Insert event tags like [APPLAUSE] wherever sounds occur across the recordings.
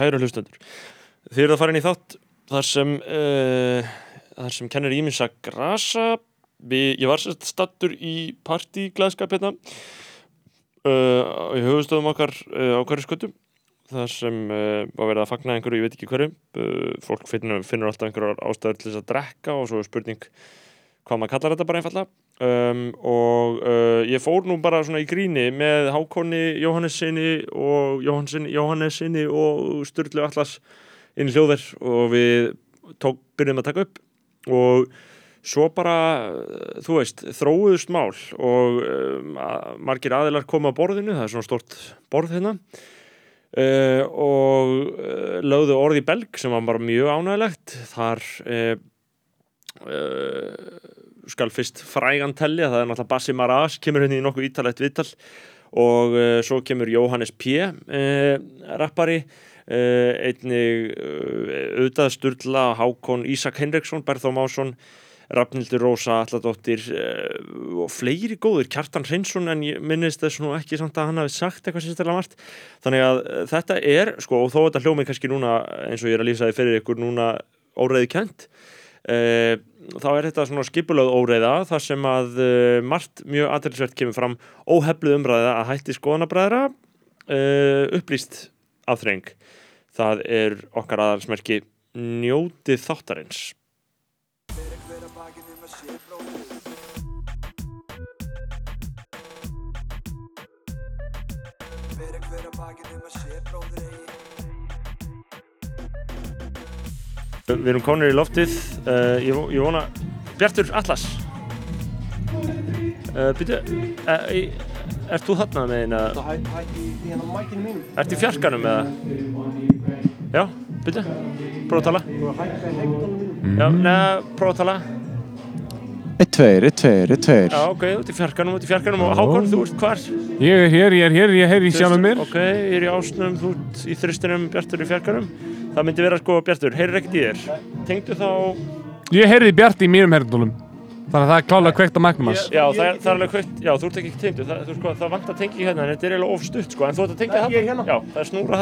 kæru hlustendur. Þið eru að fara inn í þátt þar sem, uh, þar sem kennir ímins að grasa. Vi, ég var sérst stattur í partí-glæðskap hérna uh, í höfustöðum okkar uh, á hverju sköttum. þar sem var verið að fagna einhverju, ég veit ekki hverju. Fólk finnur, finnur alltaf einhverjar ástæður til þess að drekka og svo er spurning hvað maður kallar þetta bara einfalla. Um, og uh, ég fór nú bara svona í gríni með Hákonni Jóhannessinni og Jóhannessinni, og Sturlu Atlas inn í hljóðver og við tók, byrjum að taka upp. Og svo bara, uh, þú veist, þróuðust mál og um, að, margir aðilar koma á borðinu, það er svona stort borð hérna. Uh, og uh, lögðu orði belg sem var bara mjög ánægilegt þar uh, skal fyrst frægan telli það er náttúrulega Bassi Maras kemur henni í nokkuð ítalegt viðtal og uh, svo kemur Jóhannes P. Uh, rappari uh, einnig auðvitað Sturla, Hákon, Ísak Henriksson, Berþó Másson Rafnildur Rósa, Alladóttir og fleiri góður, Kjartan Hreinsson en ég minnist þess nú ekki samt að hann hafi sagt eitthvað sérstaklega margt þannig að þetta er, sko, og þó þetta hljómið kannski núna eins og ég er að lýsa því fyrir ykkur núna óreiði kent þá er þetta svona skipulöð óreiða þar sem að uh, margt mjög aðeinsvert kemur fram óhefluð umræða að hætti skoðanabræðra uh, upplýst afþreng. Það er okkar aðalsmerki njótið þáttarins. Fyrir hver að bakið um að sé bróðir eigi Við erum konur í loftið uh, ég, ég vona Bjartur Atlas uh, Býtu uh, Ert þú þarna með eina Það hætti hætti í hérna. Ert í fjarkanum eða Já, býtu Prófa að tala í. Já, neða, prófa að tala Eitt, tveir, eitt, tveir, eitt, tveir. Já, ok, út í fjarkanum, út í fjarkanum og Hákon, þú ert hvar? Ég er hér, ég er hér, ég heyri sjá með mér. Ok, ég er í ásnum, þú ert í þristinum, Bjartur í fjarkanum Það myndi vera sko, Bjartur, heyrir ekkert í þér Tengdu þá Ég heyrði Bjarti í mínum herndunum. Þannig að það er klálega kveikt á mæknum hans. Já, það er, það er alveg kveikt, já, þú ert ekki tengdu, það, þú, sko, það vant að tengja hérna, en þetta er eiginlega of stutt, sko, en þú ert að tengja þarna? hérna. Já, það er snúra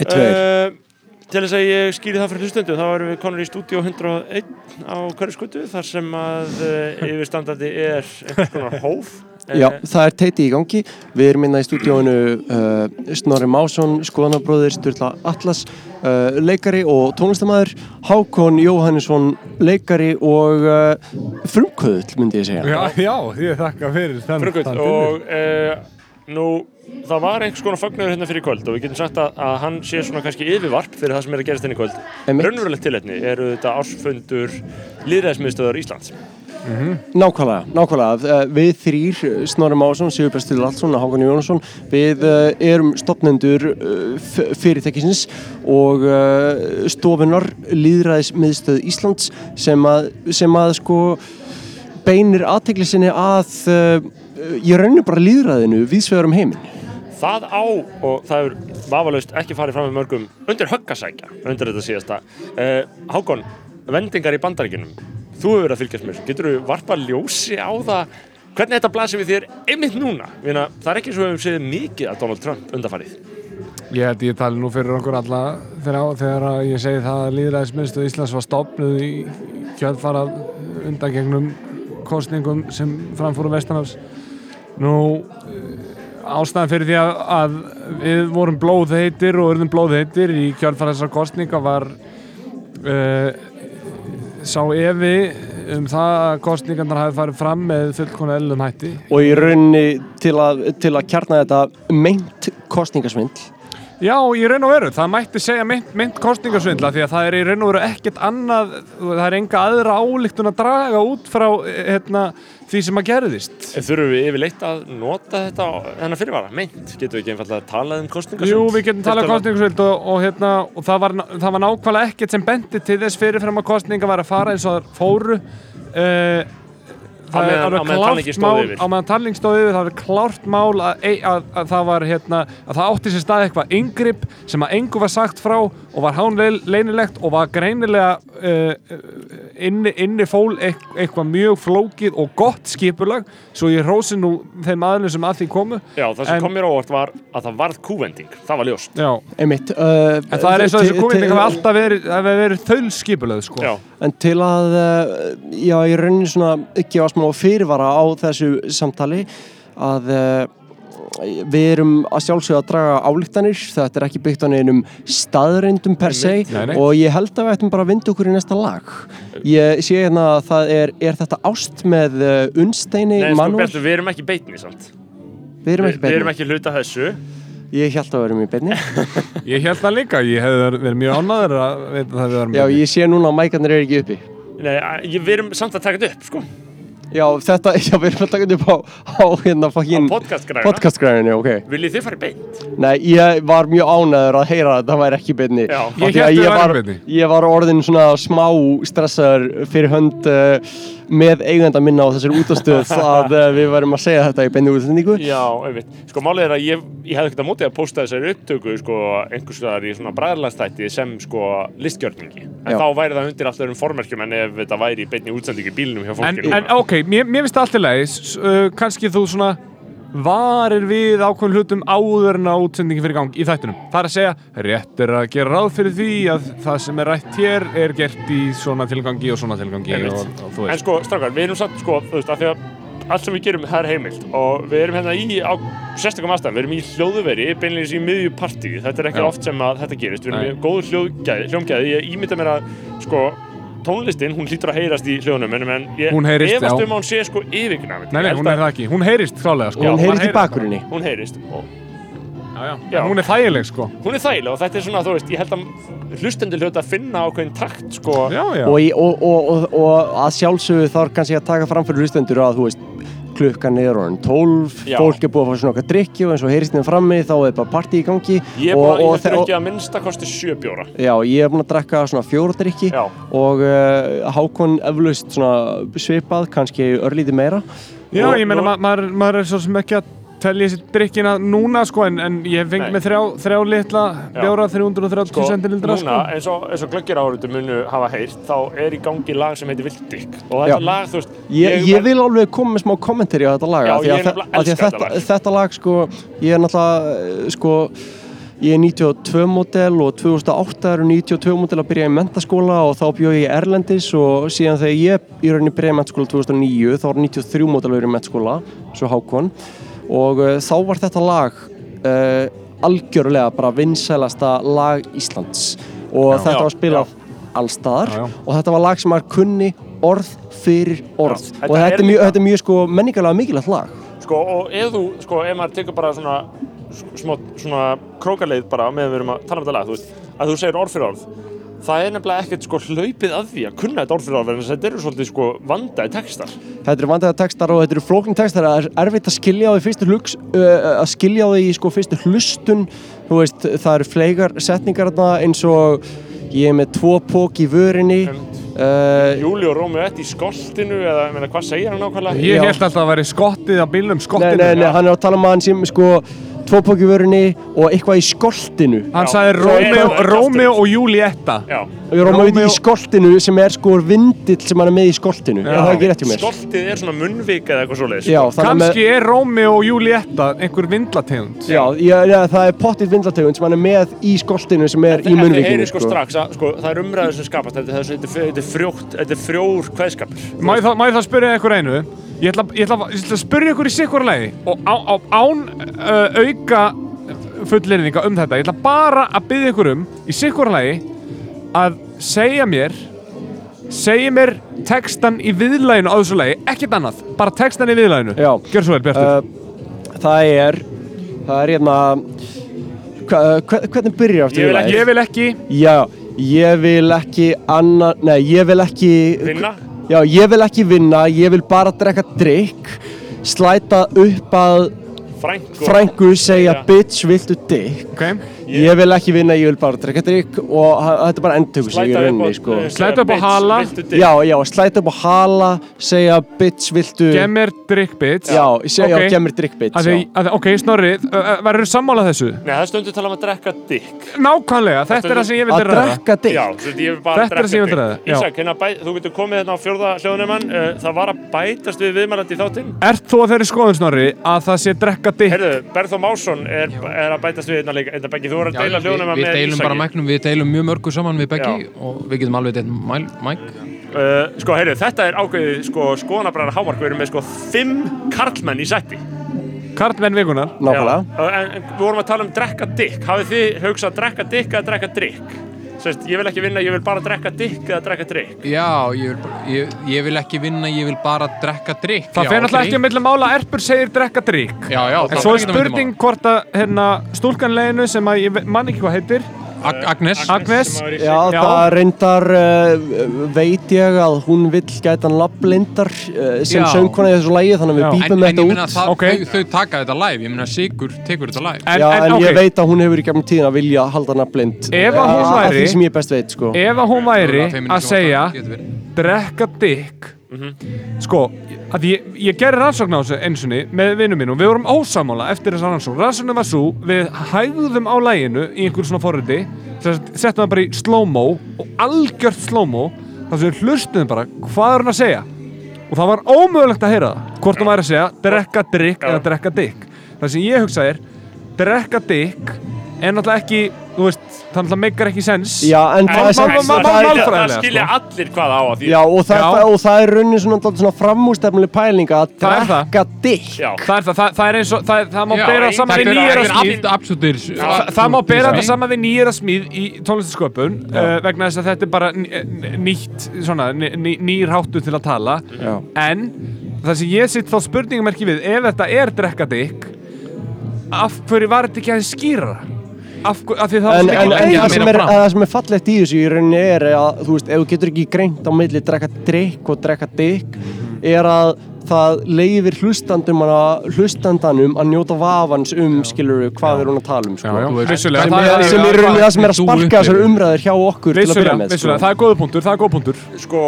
tveir. Uh, til þess að ég skýri það fyrir hlustundu, þá erum við konur í stúdíu 101 á hverju skutu, þar sem að uh, yfirstandandi er einhvers konar hóf. Já, það er teiti í gangi. Við erum innan í stúdíóinu uh, Snorri Másson, skoðanabróðir, Sturla Atlas, uh, leikari og tónlistamæður, Hákon Jóhannesson, leikari og uh, frumkvöðl, myndi ég segja. Já, já, ég þakka fyrir þann. Þann og uh, nú, það var einhvers konar fagnuður hérna fyrir kvöld og við getum sagt að, að hann sé svona kannski yfirvarp fyrir það sem er að gerast hérna í kvöld. Raunverulegt tilhætni eru þetta ársfundur Lýðræðismiðstöðar Íslands. Nákvæmlega, nákvæmlega. Uh, Við þrýr, Snorri Másson, Sigurbjörn Allsson og Hákon Jónsson, við uh, erum stopnendur f- fyrirtækisins og stofunar Lýðræðismiðstöð Íslands sem að, sem að sko beinir aðtegli sinni að ég raunir bara lýðræðinu viðsvegar um heiminn. Það á, og það er vafalaust ekki farið fram með mörgum undir höggasækja undir þetta síðasta. Hákon, vendingar í bandaríkinum, þú hefur verið að fylgjast mér. Getur þú varpa ljósi á það hvernig þetta blasir við þér einmitt núna? Vina, það er ekki svo að við séð mikið að Donald Trump undarfarið. Ég held ég tali nú fyrir okkur alla þegar, þegar ég segi það að líðræðisminnstu Íslands var stopnuð í kjöldfara undangegnum kostningum sem framfóru Vestanafs. Nú, eh, ástæðan fyrir því að, að við vorum blóðheitir og urðum blóðheitir í kjöldfara þessar kostninga var uh, sá evi um það að kostningarnar hafi farið fram með fullkona ellum hætti. Og í rauninni til að, til að kjarna þetta meint kostningasvindl Já, í raun og veru, það mætti segja mynd, mynd kostningasvindla því að það er í raun og veru ekkert annað, það er enga aðra álíktun að draga út frá hérna, því sem að gerðist. Þurfum við yfirleitt að nota þetta þennan fyrirvara? Meint, getum við ekki einfallega að tala um kostningasund? Jú, við getum talað um kostningasvind og, og, hérna, og það, var, það var nákvæmlega ekkert sem bendi til þess fyrirfram að kostninga var að fara eins og það fóru. Uh, það er alveg á meðan klárt mál yfir. á meðan talning stóð yfir það er klárt mál að, að, að, að það var hérna að það átti sér stað eitthvað yngripp sem að engu var sagt frá og var hán leinilegt og var greinilega uh, inni, inni fól eit, eitthvað mjög flókið og gott skipulag svo ég rósi nú þeim aðlum sem að því komu. Já, það sem En- kom mér á óvart var að það varð kúvending, það var ljóst. Já, einmitt uh, en það er eins og þessi kúvending hafi alltaf verið, verið þaul skipulag sko. Já, En til að, uh, já, ég raunin svona ekki á smá fyrirvara á þessu samtali að uh, við erum að sjálfsögða að draga álíktanir, þetta er ekki byggt á neinum staðreindum per se Nei, nei. og ég held að við ættum bara að vinda okkur í næsta lag. Ég sé hérna að það er, er þetta ást með uh, Unnsteini Nei, sko, betur, við erum ekki beitni samt Við erum Við, ekki við erum beinni. ekki hluta þessu Ég held að við erum í beinni. [LAUGHS] Ég held það líka, ég hef verið mjög ánæður að veit að það við erum Já, ég sé núna að mækarnir eru ekki uppi. Nei, að- ég, við erum samt að taka þetta upp, sko Já, þetta, [LAUGHS] já, við erum að taka þetta upp á, á hérna fokkin podcastgræðinu, ok. Viljið þið fara í beint? Nei, ég var mjög ánæður að heyra að það væri ekki beinni. Já. Ég því að ég værum var, beinni. ég var orðin svona smá stressaður fyrir hönd uh, með eigenda minna á þessari útastöð [LAUGHS] að uh, við værum að segja þetta í beinni útsendingu. Já, einmitt Sko, málið er að ég, ég hefði ekkert að móti að posta þessari upptöku, sko, einhvers vegar í svona bræðarlandstætti sem, sko, listgjörningi En Já. þá væri það undir alltaf um formerkjum en ef þetta væri í beinni útsendingi í bílnum hjá En, fólkinu en ok, mér, mér finnst það allt í lagi S- uh, kannski þú svona varir við ákveðin hlutum áður en að útsendingi fyrir gang í þættunum það er að segja, rétt er að gera ráð fyrir því að það sem er rætt hér er gert í svona tilgangi og svona tilgangi. Og, og En sko, strákar, við erum samt, sko, þú veist, af því að allt sem við gerum, það er heimilt. Og við erum hérna í, á sérstökum aðstæðum, við erum í hljóðuveri, beinleins í miðju partí, þetta er ekki Já. oft sem að þetta gerist, við erum Nei. í góðu hljóðgæði, hljómgæði, ég ímynda mér að, sko, tónlistin, hún hlýtur að heyrast í hljóðunum, en, en ég Hún heyrist, efast já. um að hún sé, sko, yfirgnafandi. Nei, nei, hún er það ekki, hún heyrist klálega sko. Hún Maður heyrist í bakgrunni. Hún heyrist, og Já, já, Já. Hún er þægileg sko hún er þægileg og þetta er svona, þú veist, ég held að hlustendur hljóta að finna ákveðin takt, sko, Já, já, Og, í, og, og, og, og að sjálfsögðu þarf kannski að taka fram fyrir hlustendur að þú veist klukkan er orðin 12, Já. fólk er búið að fá svona okkar drikki og eins og heyrist þeim frammi þá er bara partí í gangi ég er og, bara, ég og, heldur og, ekki að minnsta kosti sjö bjóra. Já, ég er búinn að drekka svona fjóra drikki Já. og uh, Hákon eflaust svona svipað, kannski örlítið meira já og- ég meina nú- ma maður, maður er svo sem ekki að telja sér drikkina núna sko en, en ég hef fengið með þrjá, þrjá litla bjóra 330 sko, centilindra núna, sko. eins og, eins og glöggir áhörðu munu hafa heyrt, þá er í gangi lag sem heitir Vildik og þetta Já. lag, þú veist Ég, ég vil alveg koma með smá kommentari á þetta lag Já, af því ég að, að elska þetta, þetta lag. þetta lag sko, ég er náttúrulega sko, ég er 92 model og 2008 eru 92 model að byrja í mentaskóla og þá bjóð ég í Erlendis og síðan þegar ég í rauninni byrjaði í mentaskóla 2009 þá var 93 model að vera í mentaskóla svo Hákon og uh, þá var þetta lag uh, algjörlega bara vinsælasta lag Íslands. Og þetta Já, var spilað allstaðar og þetta var lag sem maður kunni orð fyrir orð. Já, og þetta þetta er mjög, líka- þetta er mjög sko menningarlega mikilvægt lag. Sko, og ef þú, sko, ef maður tekur bara svona smá, svona krókaleið bara meðan við erum að tala um þetta lag, þú veist að þú segir orð fyrir orð það er nefnilega ekkert sko hlaupið að því að kunna þetta orð fyrir orð en þetta eru svolítið sko vandaði textar. Þetta eru vandaða textar og þetta eru flóknir textar. Það er erfitt að skilja á því fyrstu hlugs uh, að skilja á því í sko fyrstu hlustun. Þú veist, það eru fleigar setningar þarna eins og ég er með tvo pók í vörinni. Uh, Júli og Rómi ett í skoltinu eða, ég meina, hvað segir hann nákvæmlega? Ég held alltaf að vera skottið á bílnum Nei, skottinu nei, nei, hann er að tala um að hann sem sko tvo pók í vörinni og eitthvað í skoltinu. Hann sagði Rómeo, það Rómeo og Julietta Já, og ég róma við í skoltinu sem er sko vindill sem hann er með í skoltinu. Er það ekki rétt hjá mér? Skoltið er svona munnvik eða eitthvað svoleiðis. Kanski er Rómeo og Julietta einhver vindlategund Já, já, já, það er pottitt vindlategund sem hann er með í skoltinu sem er í Þetta munnvíkinu heyri sko. strax að sko, það er umræður sem skapast þetta, þetta, þetta, er frjótt, þetta er frjór kveðskapur. Má ég ég þá spyrja ykkur einu? Ég ætla, ég ætla, ég ætla að spyrja ykkur í sikkur lagi. Og á, á, án uh, auka fullerinninga um þetta Ég ætla bara að byggja ykkur um í sikkur lagi að segja mér segja mér textan í viðlæginu á þessu lagi, ekkert annað bara textan í viðlæginu Já. Gjör svo vel, Bjartur uh, Það er það er hérna hva, hva, hvernig byrjar aftur vil lagið? Ég vil ekki Já, ég vil ekki anna, nei, ég vil ekki Vinna? Já, ég vil ekki vinna, ég vil bara drekka drikk slæta upp að Frængu segja bitch, viltu dick okay. Ég vil ekki vinna, ég vil bara drekka drikk og þetta er bara endtöku sig í rauninni sko. eh, Slæta upp á bitch, hala. Já, já, slæta upp á hala, segja bitch, viltu Gem mér drikk bits Já, segja, Ok. já, gem mér drikk bitch Að því, að, ok, Snorri, verður sammála þessu? Nei, það er stundu tala um að drekka dick Nákvæmlega, þetta er það sem ég Að ræða drekka drikk ég vil Þetta er það sem ég vil ræða. Ísak, hérna þú getur komið hérna á fjórða hljóðnumann uh, Það var að bætast við viðmælandi í þáttinn Þú að dikk? Við deila við, hljóðnumann við með deilum bara Ísaki. mæknum, við deilum mjög mörgu saman við Beggi og við getum alveg deilt mæk. Uh, Sko, heyrðu, þetta er ákveðið sko, skoðanabræðar hámark Við erum með sko fimm karlmenn í setti Karlmenn vikunar Nákvæmlega Já, en, en við vorum að tala um drekka dick Hafið þið hugsað drekka dick eða drekka drikk? Sest, ég vil ekki vinna, ég vil bara drekka dick eða drekka drikk Já, ég vil, bara- ég, ég vil ekki vinna, ég vil bara drekka drikk Það náttúrulega ok. ekki að milli mála Erpur segir drekka drikk Já, já, En svo er spurning hvort að hérna, stúlkanleginu sem að ég man ekki hvað heitir Ag Agnes Agnes Já, Já. það reyndar uh, veit ég að hún vill gæta nafnlindar uh, sem Já. söngkona í þessu lægi þannig að við En, bípum en þetta ég meina út það, Ok. þau, þau taka þetta live, ég meina Sigur tekur þetta live En, Já, en, en, ok, ég veit að hún hefur í gegnum tíðin að vilja halda nafnlind Ef að hún Af væri- því sem ég best veit, sko ef að hún væri að segja getur verið. Drekka dikk sko, að ég, ég gerði rannsókn á þessu einsunni með vinnum mínum, við vorum ósamála eftir þessa rannsókn, rannsóknin var svo við hægðum á læginu í einhver svona forriti settum það bara í slow-mo og algjört slow-mo þar sem við hlustuðum bara, hvað er hún að segja? Og það var ómögulegt að heyra það hvort hún væri að segja, drekka drikk eða drekka dikk það sem ég hugsa er drekka dikk en náttúrulega ekki, þú veist það náttúrulega meikar ekki sens Já, en En það er má- það Það skilja sko. allir hvað á að því Já, og það, Já. og það er raunin svona, svona framústefnuleg pæling að Það er það. drekka dick Já. Það er það, það, það er eins og, það, það má Já, bera saman við nýjara smíð absolutir Það, það má bera þetta saman við nýjara smíð í tónlistasköpun uh, vegna þess að þetta er bara ný- n- nýtt, svona, ný, ný, nýr háttu til að tala Já. en það sem ég sitt þá spurningamerki við ef þetta er drekkadik af hverju var þetta ekki aðeins skýra af, hver- af því það var En, en, en það, að sem meina er, fram. það sem er fallegt í þessu í rauninni er að þú veist, ef þú getur ekki greint á milli drekka drikk og drekka dick er að það leifir hlustandum að, hlustandanum að njóta vafans um, skilur við, hvað er hún að tala um sko. Já, já, vissulega, sem það er, er- sem er það sem er að sparka þessar umræður hjá okkur til að Vissulega, byrja með vissulega, sko. það er góða punktur, það er góða punktur. Sko,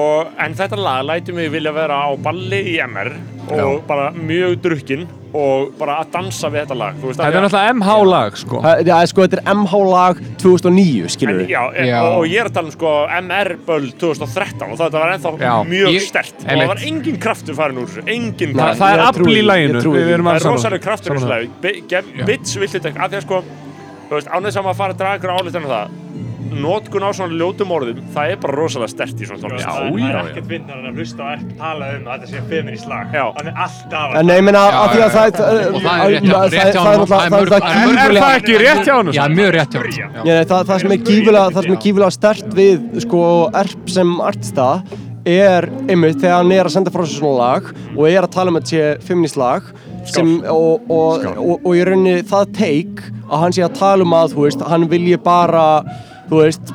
en þetta lag lætur mig vilja vera á balli í MR og bara mjög drukkin og bara að dansa við þetta lag Þú veist, Þetta er náttúrulega MH lag, sko. Það- Já, sko, þetta er MH lag 2009, skilur En, við já, en, Já. Og, og ég er að tala um sko MR Böll 2013 og þetta var ennþá Já. mjög Ég- stert og einmitt. það var engin kraftur farin úr þessu engin Það, kraftur. það er ég trúi afl í því, laginu ég trúi Við erum það að er saman- rosalega kraftur í þessu það. lagi. Bi- gef- Bits viltu þetta af því að sko þú veist, ánægð saman að fara að draga ykkur álitan um það notkun á svona ljótum orðum það er bara rosalega stert í svona tónlist Já, það já, er já. ekkert vinnar en að hlusta og Erp tala um að þetta sé feminist lag Já. hann er alltaf En ég Já, af því já, að það já. Það er það- það er Það er það er það það er Er það ekki rétt hjá honum? Já, mjög rétt hjá honum. Já. Já, það, það sem er það er gífulega stert við sko erp sem artista er einmitt þegar hann er að senda frá svona lag og er að tala um að þetta sé feminist lag sem, og, og, og, og í rauninni það take að hann sé að tala um að þú veist, hann vilji bara þú veist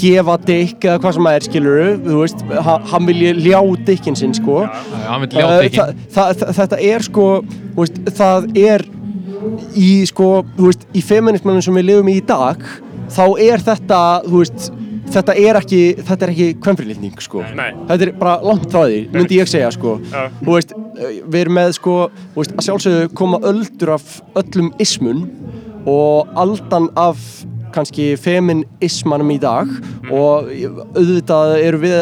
gefa dykk eða hvað sem það er skilur þú veist, ha- hann vilji ljá dykkin sinn sko vil Uh, ljá þa- tekinn. þa- þa- þetta er sko veist, það er í sko þú veist, í feminismannum sem við lifum í í dag þá er þetta þú veist, þetta er ekki þetta er ekki kvennfrilitning sko Nei. þetta er bara langt frá því, myndi ég segja sko Já. þú veist, við erum með sko þú veist, að sjálfsögðu koma öldur af öllum ismun og aldan af kannski feminismanum í dag Mm. og auðvitað eru við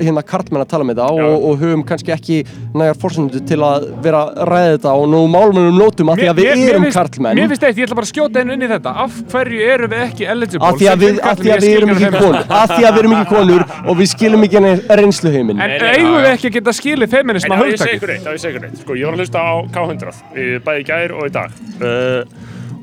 hérna karlmenn að tala með það og, og höfum kannski ekki nægar fórsöndu til að vera að ræða þetta og nú málmennum nótum að því að við Mér- erum karlmenn. Mér finnst eitt, ég ætla bara að skjóta einu inn í þetta. Af hverju eru við ekki eligible? Að því að við, að því að við erum ekki konur. Að því að við erum ekki konur og við skilum ekki reynslu heiminn En eigum við ekki að geta skilið feminisma eitt, það ég segi ykkur eitt. Sko, ég var að hlusta á K100 í- bæði gær og í dag. Uh,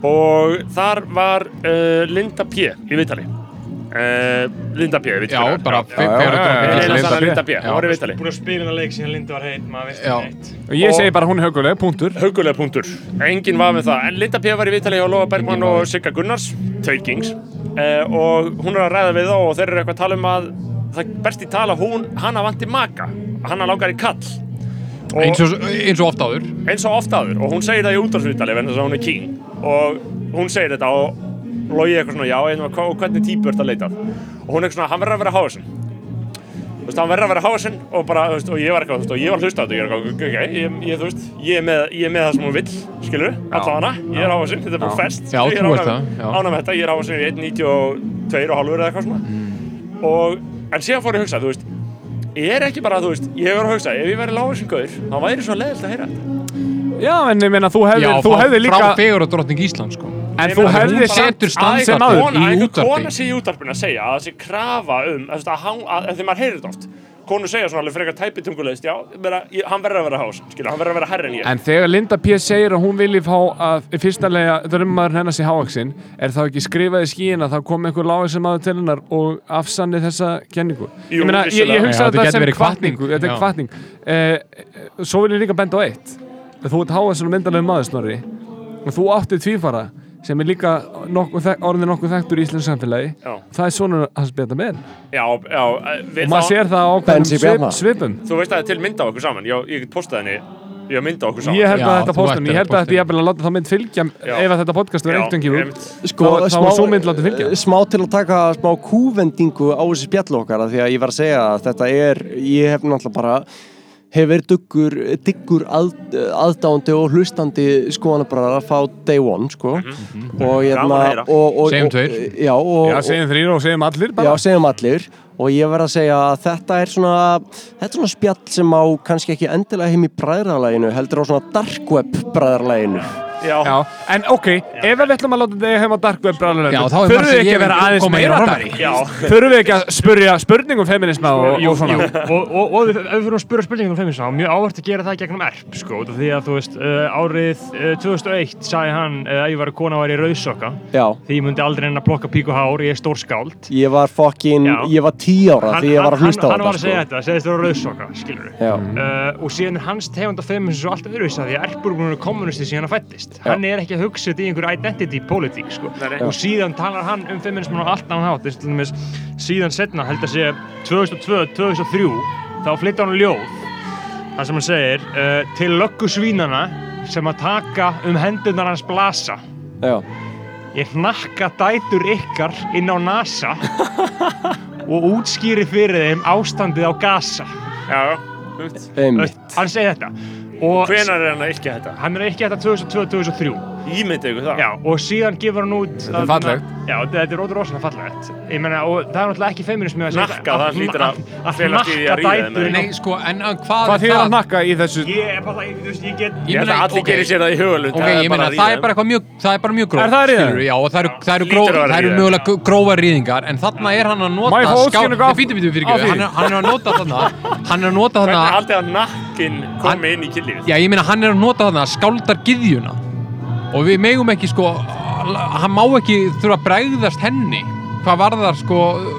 og þar var uh, Linda P. í Vitali uh, Linda P. Við Já, bara já, já, Linda, P. Hún var í Vitali búin að spila hennar leik síðan Linda var heit maður veist ekki neitt. Og ég Og- segi bara hún er hauguleg, punktur. Haugulega punktur, enginn var með það. En Linda P. var í Vitali hjá Lóa Bergmann og Sigga Gunnars, tveir kings. Uh, og hún er að ræða við þá og þeir eru eitthvað að tala um að það best í tala hún, hana vanti maka. Hana langar í kall. Og Eins og, eins og oft áður. eins og oft áður. Og hún segir það í útdagsvítali vegna þess að hún er king og hún segir þetta og Logi eitthvað svona, já, hva- og hvernig típu ert að leita og hún eitthvað svona, hann verður að vera hásin þú veist, hann verður að vera hásin og bara, þú veist, og ég var eitthvað, þú veist, og ég var hlustað og ég er eitthvað, ok, ég, ég, þú veist ég er með, ég er með það sem hún vill, skilur allavega, ég er hásin, þetta er bara fest. Já, ég er þú ánægð- það, já. með þetta, ég er hásin í 1.92 og halvur eða eitthvað svona. Og, en síðan fór ég að hugsa, þú veist er ekki bara, þú veist, ég hefur að hugsa ef ég væri sem gaur, þá væri svo leðilt að heyra þetta Já, en ég meina, þú hefði, Já, þú frá, hefði líka frá fegur og drottning Ísland sko. En þú hefði setur sem einhver áður kona- í að einhver útvarpi. kona sé í útarpinu að segja að það sé krafa um þegar maður heyrir þetta oft konur segja svona alveg frekar tæpitungulegist já, hann verður að vera hás skilur, hann verður að vera herri en ég En þegar Linda P. segir að hún vilji fá að í fyrsta lega drömmaður hennar sé hávaxinn er þá ekki skrifað í skíin að það kom einhver lágvaxinn maður til hennar og afsanni þessa kenningu Jú, Ég meina, ég, ég hugsa Já, þetta sem hvatning. Þetta er Já. kvartning eh, Svo vil ég líka benda á eitt Þú ert hávaxinn og myndalegu maður snorri. Og þú áttið tvífara sem er líka nokkuð, orðið nokkuð þekktur í Íslands samfélagi. Já. það er svona hans beta með já, já, við og maður sér það á svip, svipum. Þú veist að það er til mynda á okkur saman. Já, ég get postað henni. Ég hef mynda á okkur saman. Ég held að þetta ættir ég held að þetta ég að láta þá mynd fylgja Já. ef að þetta podcast verður einmitt. Sko, Þá- þá var sú mynd látið fylgja. smá til að taka smá kúvendingu á þessi spjall okkar af því að ég var að segja að þetta er ég hef náttúrulega bara hef verið duggur, diggur að, aðdándi og hlustandi skoðanabræðar að fá day one sko. Og ég Gaman að heyra. og, og, Segjum og, tveir. já, og, Já, segjum þrýr og segjum allir Já, bara segjum allir. Og ég verð að segja að þetta er svona þetta er svona spjall sem á kannski ekki endilega heim í bræðralæginu heldur á svona dark web bræðralæginu já, Já, en ok, ef við ætlum að láta þig heim á dark web Þurfum við ekki að vera aðeins meira Þurfum við ekki að spurja spurningum feminisma og, og svona? jú, og, og, og við- ef við fyrir að spura spurningum um feminisma, mjög áhvert að gera það gegnum erp, sko, því að þú veist, uh, árið uh, 2001 sagði hann uh, að ég var að kona var í rauðsokka, Já, því ég myndi aldrei að plokka pík og hár, ég er stór skáld. ég var fokkin, ég var tí ára því ég var að hlusta á hann, hann var að þetta segja sko. þetta, segist þú rauðsokka, við. Já, Uh, og síðan er hans tegund af feminism svo allt öðruvísa því að erpur er búin að vera kommunisti síðan hann fættist hann er ekki að hugsa þetta í einhver identity politík sko. Og síðan talar hann um feminisman á allt annan hátt. Eins og til dæmis síðan setna held að segja 2002-2003 þá flytta hann ljóð. Þar sem hann segir uh, til löggu svínana sem að taka um hendurnar hans blasa. Já, ég hnakka dætur ykkar inn á NASA [LAUGHS] og útskýri fyrir þeim ástandið á Gaza. Já, veist. einmitt. Hann segir þetta. og hvenar er hann að yrkja þetta? hann er ekki þetta 2002-2003 ímyndið ykkur það. Já, og síðan gefur hann út Þetta er fallegt. já, þetta er rótur rosalega fallegt. Ég meina, og það er náttúrulega ekki feminismi að segja. Hnakka, það hlýtur að felast í því að ríða dætur. Nei, sko, en hvað, Hvað þýðir að hnakka í þessu? Ég er bara, ég, þú veist, ég get ég Ég held að allir gerir sér það í hugalund Ok, ég meina, það er bara eitthvað mjög, það er bara mjög gróf Er það ríðan? Og við megum ekki, sko Hann má ekki þurfa að bregðast henni Hvað varðar, sko,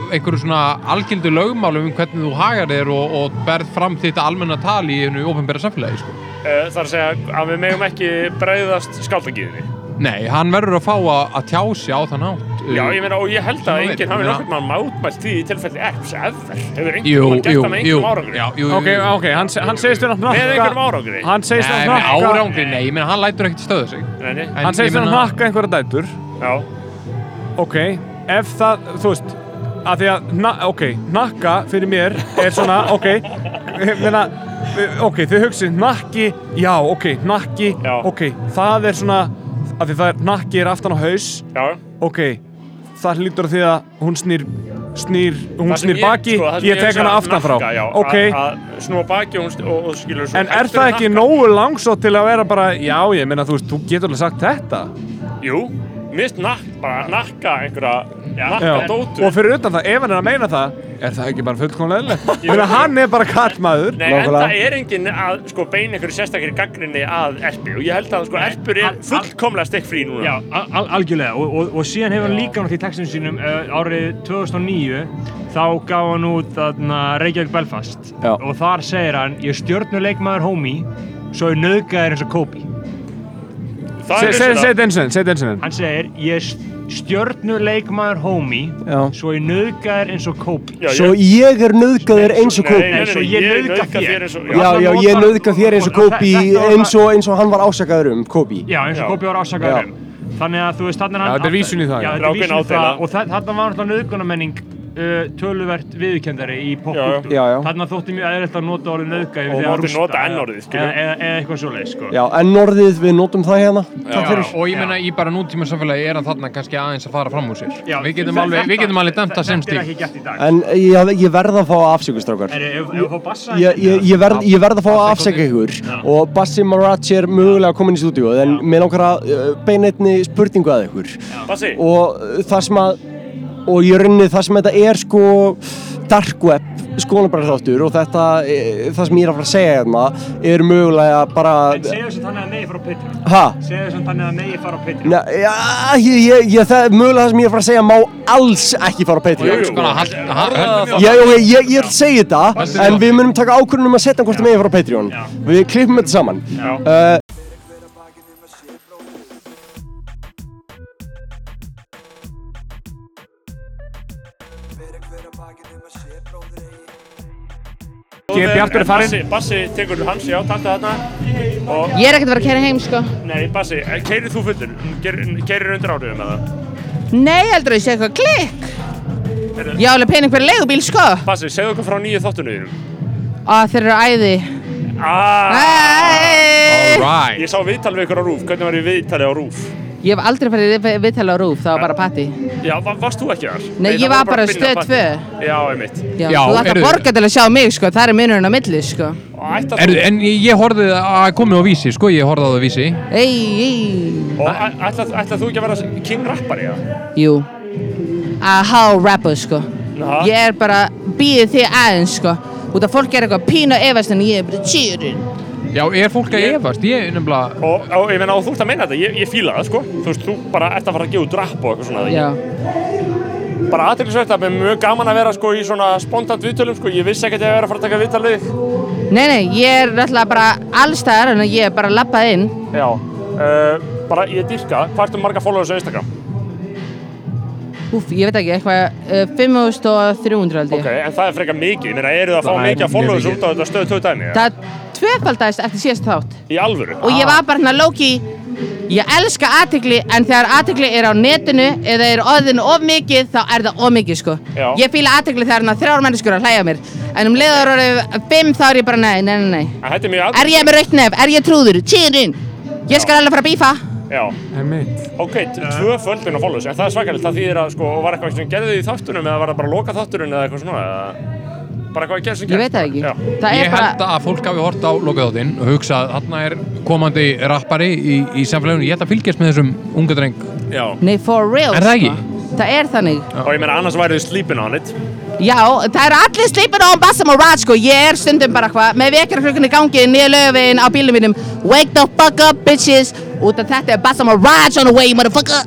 einhverju svona algildu lögmálum um hvernig þú hagar þér og, og berð fram þitt almenna tal í einu ofnbæra samfélagi, sko. Uh, það er að segja að við megum ekki bregðast skáldagiðinni Nei, hann verður að fá að, að tjá sig á þann hátt Já, ég meina, og ég held að enginn hafi nokkur mann mátmælt því í tilfelli Erps ever. Hefur enginn Jú, mann gert jú, það með jú, einhverjum árangri? já, jú, Ok, ok, hann, hann segist þér að Með einhverjum árangri? Hann segist Nei, þér að hnakka árangri, nei, ég meina, hann lætur ekkert stöða sig Nei, nei. Hann segist þér að hnakka einhverja dætur Já, Ok, ef það, þú veist að því að, hna, ok, hnakka fyrir mér er svona, ok ég meina, ok, þau hugsið hnakki, já, ok, hnakki Já. ok, það er svona að því það er, hnakki er aftan á haus. Já. ok, það hlýtur því að hún snýr, snýr hún Það snýr ég- baki, sko, ég tek hana aftan frá. hnakka, já, ok, snúa baki og, og, og skilur svo en er það að ekki nógu langsótt til að vera bara, já, ég meina, þú veist, þú getur alveg sagt þetta? Jú, mist nakka einhverja nakka dótur og fyrir utan það, ef hann er að meina það er það ekki bara fullkomlega eðlilegt? Hann er bara kallmaður Nei, en það er enginn að sko beina einhverju sérstakir gaggrinni að erpi og ég held að sko erpur er fullkomlega stikkfrí núna. Já, al al algjörlega. Og, og, og síðan hefur hann líka nátt í textinu sínum uh, árið 2009 þá gaf hann út þarna Reykjavík Belfast. Já. og þar segir hann ég er stjörnuleikmaður homie svo ég nöðgæðir eins og er Segð vissulega- þetta eins og enn, segð þetta eins og enn hann segir ég er stjörnuleikmaður homie Já. svo ég nöðgæðir eins og Kobe Já, Svo ég er nauðgaður eins og Kópi nei, nei, svo nei, ég ég nauðga þér. eins og Já, já, ég nauðga þér eins og Kópi eins og, eins og hann var ásakaður um, Kópi Já, eins og. Kobe var ásakaður um Þannig að þú veist, þannig Já, þetta er vísun í það, Já, já. þetta er vísun í það og þa- þarna var náttúrulega nöðgunamenning uh, töluvert viðurkendari í popkultúr. Já, já. Þarna þótti mjög eðlilegt að nota orðið nöðga yfir Og að rústa nota eða- N-orðið, skilur. Eða, eða, eða eitthvað svoleið, sko. Já, en orðið við notum það hérna. Fyrir. Og ég meina í bara nútíma samfélagi er hann þarna kannski aðeins að fara fram úr sér. Já, við getum alveg, við getum alveg dæmt það sem Þetta stíl. ekki gert í dag. En ég, ég verð að fá afsökustrákar. Ef, ef þú fá bassa Ég, ég, ég, verð, ég verð að fá að afseka ykkur og Bassi Marachi er mögulega komin í stúdíu en að uh, beina einni spurningu að ykkur Bassi, og uh, það sem að og ég rauninni það sem þetta er sko dark web skólanbræðþáttur og þetta, e, það sem ég er að fara að segja hérna er mögulega bara En segðu þess að þannig að negi fara á Patreon. ha? Segðu þess að þannig að negi fara á. Nei, já, ég, ég, ég, það er mögulega það sem ég er að fara að segja má alls ekki fara á Patreon jú. Sko, Ég, ég, ég segi þetta en við munum taka ákvörðunum að setja hvort það meginn fara á Patreon Við klippum þetta saman Já. uh, Ég Bjartur er farinn. Bassi, Bassi tekur hans, já, takk það þarna Og, Ég er ekkert að vera að kæra heim, sko. nei, Bassi, keirið þú fullur? Keirir undir áhrifum með það? Nei, heldur að ég sé eitthvað klikk. Ég á alveg pening fyrir leigubíl, sko. Bassi, segðu okkur frá nýju þáttunum þínum Og þeir eru æði. Ah, Hey! Alright. ég sá viðtal við ykkur á Rúf, hvernig var ég viðtali á Rúf? Ég hef aldrei farið í viðtala á rúf, það var bara patti. Já, va varst þú ekki þar? Nei, ég var bara stöð tvö. Já, einmitt Já, Já, þú ætti að borga til að sjá mig, sko. Það er munurinn á milli, sko. Og Er, þú, en ég horfði að komið á vísi, sko, ég horfði á það vísi. Ei, ei. og æ- ætlar, ætlar þú ekki að vera king rappari, já? Jú. Að há rapper, sko. Aha. Ég er bara, býðið þig aðeins, sko. Út af fólk er eitthvað pínu að efast en ég er bara cheering. Já, er fólk að efast? Ég er nefnilega... Og, og ég meina, og þú ert að meina þetta, ég, ég fíla það, sko Þú veist, þú bara ert að fara að gefa út rap og eitthvað svona Já. Bara aðtilsvægt að mér er mjög gaman að vera sko í svona spontant viðtölum, sko Ég vissi ekkert að ég vera að fara að taka viðtal við þig. Nei, nei, ég er náttúrulega bara allstæðar en ég er bara lappað inn. Já uh, Bara, ég dýrka, hvað ertu marga followers á Instagram? Úf, ég veit ekki, eitthvað uh, 5300 held ég. Ok, en það er frekar mikið, meina, eru það að fá Það er mikið mjög followers út á þetta stöð töð dæmi? eða? Það tvöfaldaðist eftir síðast þátt. Í alvöru? Og ég var bara hérna Loki, ég elska aðtegli en þegar aðtegli er á netinu eða er orðinu of mikið þá er það of mikið sko. Já. Ég fíla aðtegli þegar hérna þrjár menneskur að hlæja mér. En um leiður orðið fimm þá er ég bara nei, nei, nei, nei. Er mjög Er ég með raukt nef? Er ég trúður? Týrin! Að ok, tvö földin á followers, en það er svakalegt, það þýðir að, sko, var eitthvað sem gerði þið í þáttunum eða var það bara loka þátturinn eða eitthvað svona, eða bara eitthvað að gera sem Ég veit það ekki. Já. Það Ég er bara... held að fólk hafi hort á lokaðáttinn og hugsa að þarna er komandi rappari í, í samfélaginu. Ég ætla að fylgjast með þessum unga dreng. Já. Nei, for real Er það sko. ekki? Það er þannig. Og ég meina, annars væri þið sleeping on it. Já, það eru allir sleeping on Bassam og Raj sko, ég er stundum bara hvað með vekjarklukkunni í gangi niður löfin á bílum mínum Wake the fuck up bitches út af þetta er Bassam og Raj on the way motherfucker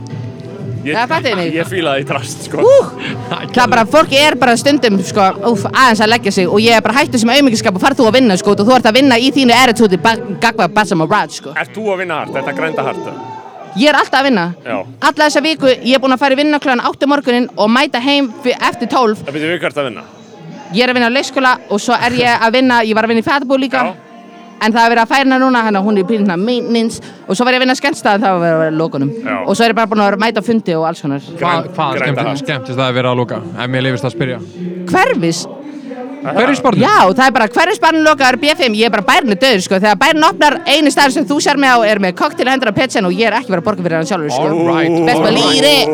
Ég. Ég fíla það í trast, sko. uh, Það er bara, fólki er bara stundum sko, úf, aðeins að leggja sig og ég er bara hættu sem auðmyggiskap og farð þú að vinna sko, og þú ert að vinna í þínu attitude gagva Bassam og Raj sko. Ert þú að vinna hart, þetta grænda hart? Ég er alltaf að vinna Já. Alla þessa viku, ég er búin að fara í vinna kljóðan 8 morgunin og mæta heim eftir 12 Það byrju við hvert að vinna. Ég er að vinna á leikskóla og svo er ég að vinna, ég var að vinna í fætabú líka Já. En það er verið að færa hana núna, hann hún er pínna maintenance Og svo var ég að vinna skemmstað, það var að vera lókunum. Og svo er ég bara búin að mæta á fundi og alls konar Hvað, hvað grænda skemmtist, það að vera að loka? Ef mér lifist að spyrja. Hverfis? Hver er sportið? Já, það er bara hverfisbarnin lokaður B5 Ég er bara bærinu döður, sko Þegar bærin opnar, eini staður sem þú sér mig á er með koktel hendur á petsen Og ég er ekki verið að borga fyrir hann sjálfur, sko Alright. Best believe it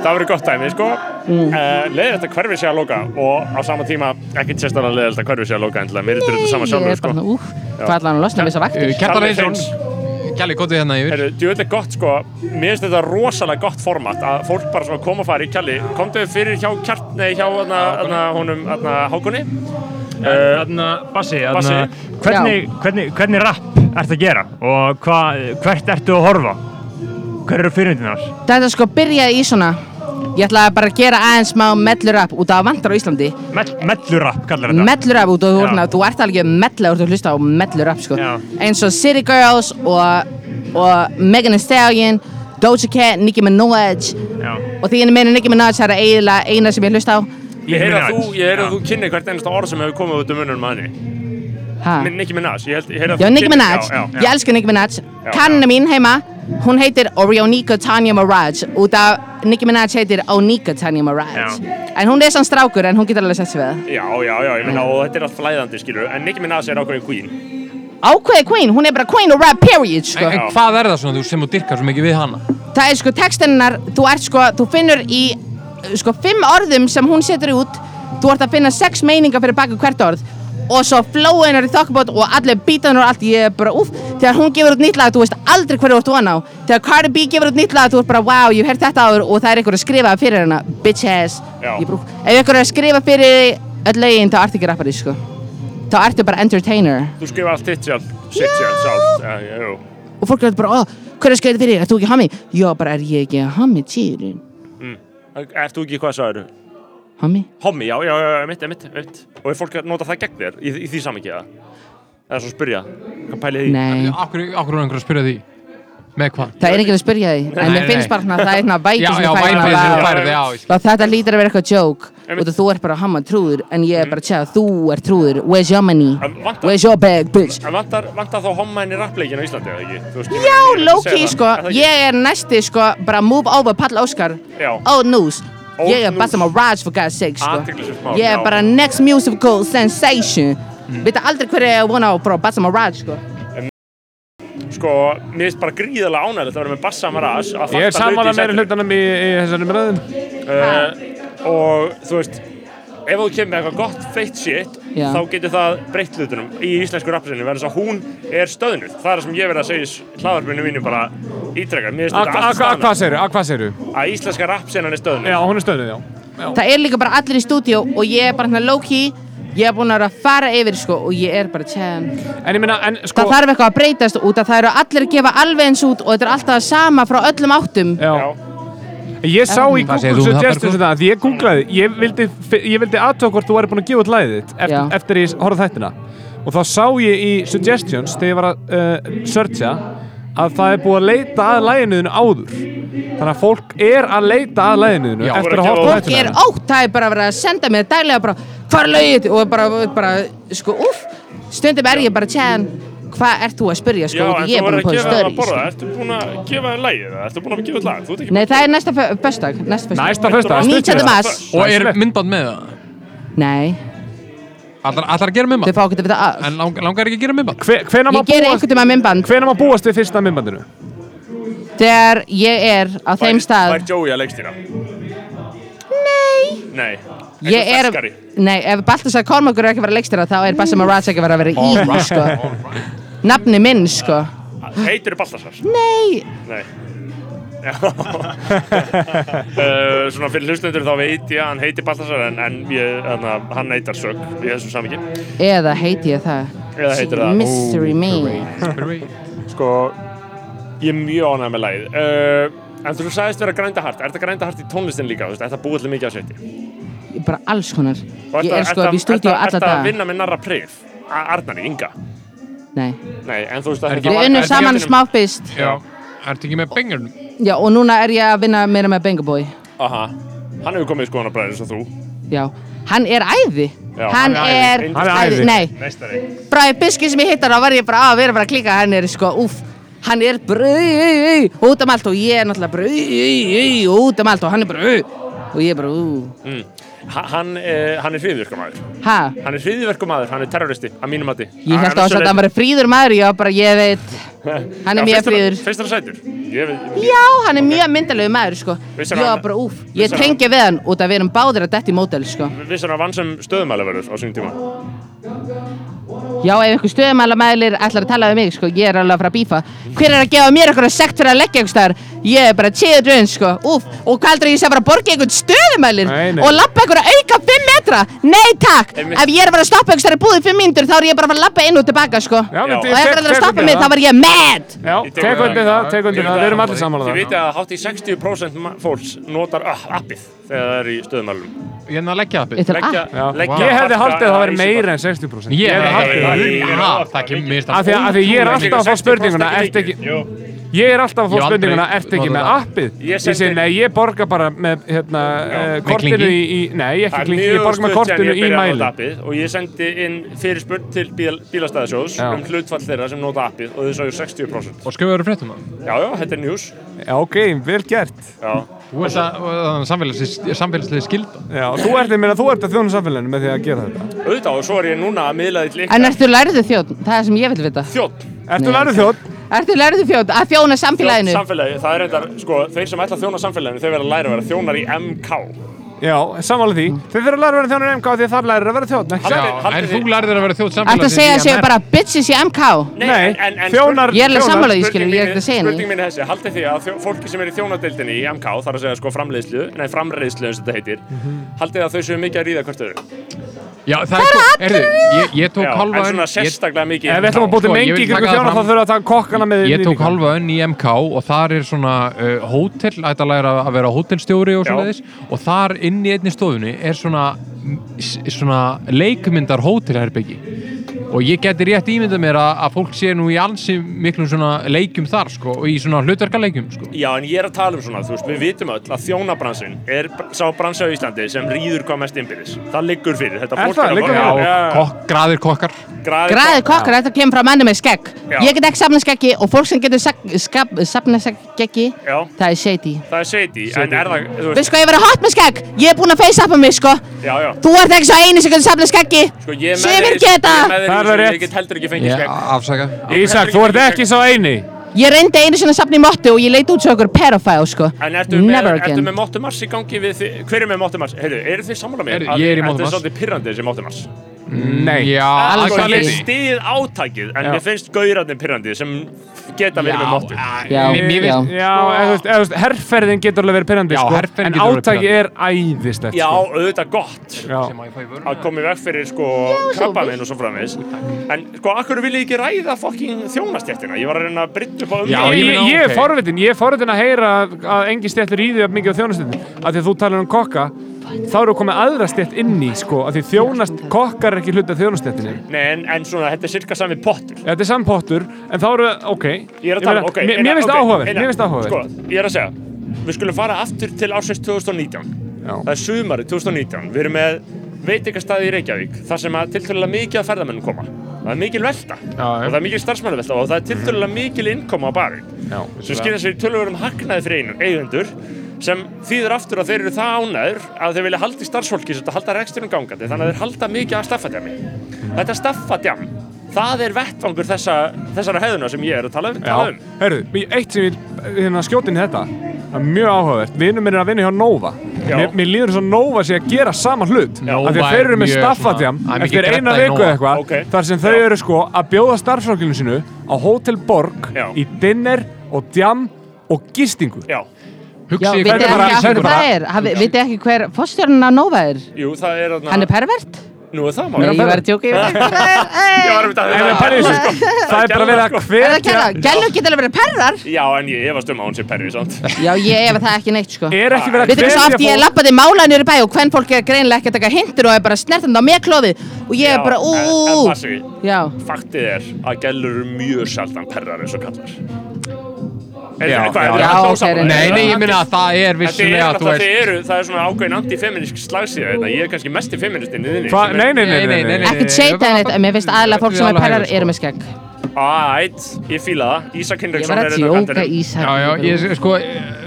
Það verður gott dæmi, sko. Mm. Uh, Leðilegt að hverfi sé að loka og á sama tíma ekkert sérstaklega leðilegt að hverfi sé að loka en til að mér er þetta sama Ég sjálfur, er bara, sko. úf, hvað ætla hann að losna við þessa vaktir? Kjalli, gótið hérna yfir. Djúvill er gott, sko. Mér finnst þetta rosalega gott format að fólk bara svona koma og fara í kjalli. Komdu fyrir hjá kjart, nei, hjá þarna, þarna, honum, þarna, Hákunni. Uh, Þarna, Bassi, hvernig, hvernig, hvernig rapp ert að gera og hva, hvert ertu að horfa? Hver eru fyrirmyndinar? Þetta sko byrjaði í svona Ég ætlaði bara að gera aðeins smá mellurap út af vantar á Íslandi Mell, mellurapp kallar þetta. Mellurap út af ert- þú ert alveg mella þú ert að hlusta á mellurap sko Já. eins og City Girls og, og Megan Thee Stallion Doja Cat, Nicki Minaj Já. og því ég meina Nicki Minaj það er eiginlega eina sem ég hlusta á ég heyr að þú, þú kynni hvert einasta orð sem hefur komið út um henni. ha. Nicki Minaj, ég held, ég að Já, Nicki Minaj, Já, já. ég elska Nicki Minaj. Kanna mín heima, hún heitir Orionika Tanya Mirage. Út af Nicki Minaj heitir Onika Tanya Mirage. En hún er sann strákur en hún getur alveg sett sig við það. Já, já, já, ég meina, og þetta er allt flæðandi, skilur En Nicki Minaj er ákveðin queen. Ákveði queen, hún er bara queen of rap period sko. En, en hvað er það svona þú sem þú dyrkar svo mikið við hana? það er sko textinnar, þú ert sko þú finnur í sko fimm orðum sem hún setur út. Þú ert að finna sex meiningar fyrir baki hvert orð og svo flowin er í þokkabót og allir bítanur og allt, ég er bara uff þegar hún gefur út nýtt lag, þú veist aldrei hverju þú ert von á. Þegar Cardi B gefur út nýtt lag, þú ert bara wow, ég hef heyrt þetta áður og það er einhver að skrifa fyrir hana. Bitch ass. Já. Ég úff. ef einhver er að skrifa fyrir öll lögin, þá ertu ekki rappari sko. Þá ertu bara entertainer. Þú skrifa allt þitt sjálf, sitt sjálf, sjálf. Já, já, já og fólk er bara, ó, hver er að skrifa þetta fyrir, ert þú ekki homie? já, bara er ég ekki homie, týrin Ert þú ekki hvað sagður? Homie? Hommi, já, já, já, mitt, mitt, mitt Og er fólk að nota það gegn þér í, í því ekki það? Eða svo spyrja, hvað pælið því? Nei Akkur, akkur er einhver að spyrja því? Með hvað? Það er ekki að spyrja því, en mér finnst bara það er væpi Já, sem færði. Og þetta lítur að vera eitthvað joke og þú ert bara hamma trúður en ég er bara tjá, þú ert trúður Where's your money? Where's your bag, bitch? En vantar, vantar þá homma henni rappleikin á Íslandi, eða ekki? Já, að low-key segja sko, ég er næsti sko, bara move over, Pall Óskar. Old news Ég er bara sem að Raj for God's sake sko Ég er bara next musical sensation. Veit aldrei hver ég er að vona á, bara sem að Raj sko Sko, mér finnst bara gríðarlega ánægilegt að vera með Bassa Maras að Ég er sammála í meira sætinu. hlutanum í, í þessari umræðum. uh, Og þú veist, ef þú kemur með eitthvað gott feitt shit Já. þá getur það breytt hlutunum í íslensku rapsinu verðis að hún er stöðnuð. Það er það sem ég verið að segja í hlaðarpinu mínu bara ítrekka, mér finnst A- þetta a- allt a- Hvað Hvað segirðu? að íslenska rapsenan er stöðnuð. Já, hún er stöðnuð, já. Það er líka bara allir í stúdíu og ég er bara hérna low-key Ég er búin að vera að fara yfir sko og ég er bara tjæn En ég minna, en sko... Það þarf eitthvað að breytast út að það eru allir að gefa alveg eins út og þetta er alltaf það sama frá öllum áttum. Já. Já, Ég sá í Google Suggestions þetta, því ég googlaði, ég vildi, ég vildi aðtöka hvort þú væri búin að gefa út lagið þitt eftir, eftir ég horfði á þættina. Og þá sá ég í Suggestions, þegar ég var að uh, searcha, að það er búið að leita að læginuðinu áður. Þannig að fólk er að leita að læginuðinu Já, eftir að horfa á að- Fólk er ótt, það er bara að vera að senda mér daglega bara Hvað er lögið? Og bara, bara, sko, uff Stundum er ég bara tjæn Hvað ert þú að spyrja, sko? Já ég er búin að að það að störi borða Ertu búin að gefa það lægið það? Ertu búin að gefa það lag? Þú ert ekki Nei, það er næsta föstdag Næsta það 19. stuttir mars Og er myndband með það? Nei, Allar, að gera þau myndband? fá ekki að vita af En lang, langar ekki að gera myndband? Ég ger búast, einhvern tíma myndband hvenær má búast við fyrsta myndbandinu? Þegar ég er á þeim stað Fær Joey að leikstýra? Nei Nei Ég er, nei, ef Baltasar Kormakur er ekki að vera leikstýra þá er Bassa Maraz ekki að vera að vera í því, sko. Nafni minn, sko. Heitir Baltasar? Nei, Nei. Uh, [LAUGHS] svona fyrir hlustendur þá veit ég að hann heitir Baltasar en, en ég, hann heitar Sög í þessu samingi eða heiti ég það? Eða heitir það? Mystery Me. sko ég er mjög ánægð með lagið. Uh, en þú sagðist vera grænda hart. Er þetta grænda hart í tónlistin líka? Þú veist, Er þetta búið til mikið að sveiti? Bara alls konar. Og Ég er sko upp í stúdíu alla ertu að daga. vinna með Narra Prif? Arnari, Inga? Nei. Nei, en þú veist að Er þetta ekki- Við unnum saman smáfist Já. Ertu ekki með bengur? Já, og núna er ég að vinna meira með Benga Boy. Aha, hann hefur komið í skoðanabræðir eins og þú. Já, hann er æði. Já, Hann hann er er æði. Hann er æði. Nei, Bræði Biski sem ég hittar þá var ég bara að vera bara að klika Hann er sko, úff Hann er ui, út um allt og ég er náttúrulega ui, út um allt og hann er bara ui, og ég er bara ú. Mm. Ha- Hann, eh, hann er hriðverkumæður Ha, Hann er hriðverkumæður, hann er terroristi að mínum mati. Ég held að það var fríður maður Já, bara ég veit. [LAUGHS] Hann er mjög fríður. Feist hann sætur? Ég veit Já, hann er mjög myndalegu maður sko. Vissir Já, hann- bara úff Ég vissir hann- tengi við hann út að við erum báðir að detti mótel sko. Vissar hann vann sem stöðumælaverður á sínum tíma? Já, ef einhver stöðumælamælir ætlar að tala við mig, sko, ég er alveg að fara að bífa. Hver er að gefa mér eitthvað sekt fyrir að leggja einhver staðar? Ég er bara children, sko, úf, og hvað heldur ég sé bara að borga einhvern stöðumælir Nei, nei. og lappa einhver að auka 5 metra? Nei, takk! Einmitt. Ef ég er að fara að stoppa einhver staðar í búðið 5 mínútur, þá er ég bara að fara að lappa inn og tilbaka, sko. Já. Og ef það er að stoppa mig, þá var ég mad! Já, tek undir það, tek undir það, við erum allir saman á Þið það. vitið að hátt í 60% ma- fólks notar uh, appið þegar það er í stöðumælum Ég er að leggja það Þetta er Leggja, app. Já. leggja Ég hefði haldið að það væri meira en 60%. Ég hefði haldið það. hef það kemur mér Af því að, af því að ég er alltaf að fá spurninguna, ertu ekki... Jú. Ég er alltaf að fá spurninguna, ertu ekki með appið? Ég Ég segi, nei, ég borga bara með hérna, uh, kortinu í, í, nei, ekki klingi, ég borga með kortinu í að mæli. og ég sendi inn fyrirspurn til bíl, bílastæðasjós Já. um hlutfall þeirra sem nota appið og þau sagði 60%. Og skrifaður fréttum það? Já, já, þetta er news. Já, ok, vel gert. Já. Þú ert að, að samfélagslega, samfélagslega skilda. Já, þú ert, meina, þú ert að þjóna samfélaginu með því að gera þetta. Auðvitað og svo er ég núna að miðla því til En ertu lærðu þjóð? Það er sem ég vil vita. Þjótt. Ertu ok. þjótt? Ertu lærðu þjóð að þjóna samfélaginu? Samfélagi, það er reyndar, sko, þeir sem ætla að þjóna samfélaginu, þeir verða að læra að vera þjónar í MK. Já, sammála því. Þið fyrir að læra að vera þjónur í MK því að það lærir að vera ekki Já, en þú lærðir að vera þjóð Ertu að samfélagsins segja að séu MR. bara bitches í MK? Nei, en- en þjónar, Ég er alveg sammála því, skilur, ég er ekki að segja Spurning henni. mín er þessi, haldið því að þjó- fólki sem er í þjónadeildinni í MK, þar að segja sko framleiðslu, nei framreiðslu eins og þetta heitir, haldið að þau séu mikið að ríða hvert öðru. Já, það er sko, erðu, ég, ég tók halva en önn svona ég, sérstaklega mikið í Ef við ætlum að ég mengi það þjónar þá þurfum við að taka kokkana með ég tók halva önn í MK og þar er svona uh, hótel, ætti að læra að vera hótelstjóri og svona þess og þar inn í einni stofunni er svona svona leikmyndar hótelherbyggi og ég geti rétt ímyndað mér að, að fólk sé nú í ansi miklum svona leikjum þar sko og í svona hlutverkaleikjum sko Já, en ég er að tala um svona, þú veist, við vitum öll að þjónabransin er sá bransi á Íslandi sem rýður hvað mest innbyrðis. Það liggur fyrir, þetta Er fólk það? að borga- Kokk, graðir kokkar Graðir Græðið kokkar, þetta kemur frá manni með skegg. Já. Ég get ekki safna skeggi og fólk sem getur safna skeggi, Já. það er shady. Það er shady, en er það, Veist hvað, ég verið hot með skegg, ég er búinn að face-uppa mig, sko. já, já. Þú ert ekki svo eini sem getur safna skeggi. Sko, ég er með Sumir þér í- geta. Með Það rétt. Ég get heldur ekki fengið skegg. afsaka Ísak, þú ert ekki svo eini. Ég reyndi einu sinni að safna í mottu og ég leiti út svo okkur pedophile, sko. En ertu með, ertu með Mottu Mars í gangi við þið? Hver er með Mottu Mars? Heyrðu, eru þið sammála mér? Heyrðu, ég er í Mottu Þetta er svolítið pirrandi þessi Mottu Mars. Nei. Já, Sko, ég ekki. stið átakið, en Já. mér finnst gaurarnir pirrandi sem geta verið með Mottu. Já, mér, mér já. Já, eða þú veist, veist, herrferðin getur alveg verið pyrrandi, Já, sko, en pirrandi. er æðislegt, Já, sko. auðvitað gott Já. að ég í veg fyrir sko krabbaminn og svo framvegis. En sko, akkur vil ég ekki ræða fokking þjónastjættina? Ég var að reyna að brytta upp á um Já, Ég, ég ég, ég er forvitin, ég er forvitin að heyra að- engin stjættur í því að mikið á þjónastöndin að að þá eru komið aðra stjætt inn í sko, að því þjónast, kokkar er ekki hluti af þjónastjættinni Nei, en, en svona, þetta er cirka sami pottur. þetta er sampottur, en þá eru, ok Ég er að tala, ok. mér, finnst ok, áhugaverð, mér finnst áhugaverð Sko, ég er að segja, við skulum fara aftur til ársins 2019. Já. Það er sumarið 2019. Við erum með veitingastæði í Reykjavík, þar sem að tiltölulega mikið af ferðamennum koma. Það er mikil velta. Já, og það er mikil starfsmannavelta og það er tiltölulega mikil innkoma á barinn. Sem skilja sér í töluverðum hagnaði fyrir eigendur sem þýður aftur að þeir eru það ánæður að þeir vilja halda í starfsfólki sem þetta halda reksturinn gangandi þannig að þeir halda mikið af staffadjami. Þetta staffadjam það er vettvangur þessa, þessara hefðuna sem ég er að tala um, tala um. herru, eitt sem ég hérna, skjóti inn í þetta það er mjög áhugavert, vinur minn er að vinna hjá Nova mér, mér líður svo Nova sé að gera sama hlut Já. af því Nova að þeir eru er með mikið eftir eina viku Nova. eitthvað Ok. þar sem þau Já. eru sko að bjóða starfsfólkinu sinu á Hotel Borg Já. í dinner og djam og gistingu Já, Já, vitið þetta bara- ekki ekki hver fórstjórnin á Nova er? jú, það er Hann er pervert? Nú er það Nei, maður ég var að tjóka, ég [LAUGHS] það Ég er. var um þetta En það pælið þessu, það er bara verið að Er það gæla? Gælu geta alveg verið perrar? Já, en ég efast um að hún sé perri, sant? Já, ég efa það ekki neitt, sko. er ekki verið að Vitið hvað svo oft ég hvetja fólk lappaði mála niður í bæ og hvern fólk er greinilega ekki að taka hindur og er bara snertandi á mér klófið og ég er bara ú, en, passi, Já, faktið er að gælur eru mjög sjaldan perrar eins og kallar Nei, nei, ég minna að það er vissulega það er svona ákveðin anti-feministisk slagsíða þetta, ég er kannski mest í feministinn í þinni. Nei, nei, nei, ekkert seita en mér finnst aðalega fólk sem er perrar eru með skegg. Æt, ég fíla það, Ísak Ég Hinriksson var er að þetta kantinum. Ísak. Já, já, ég, sko,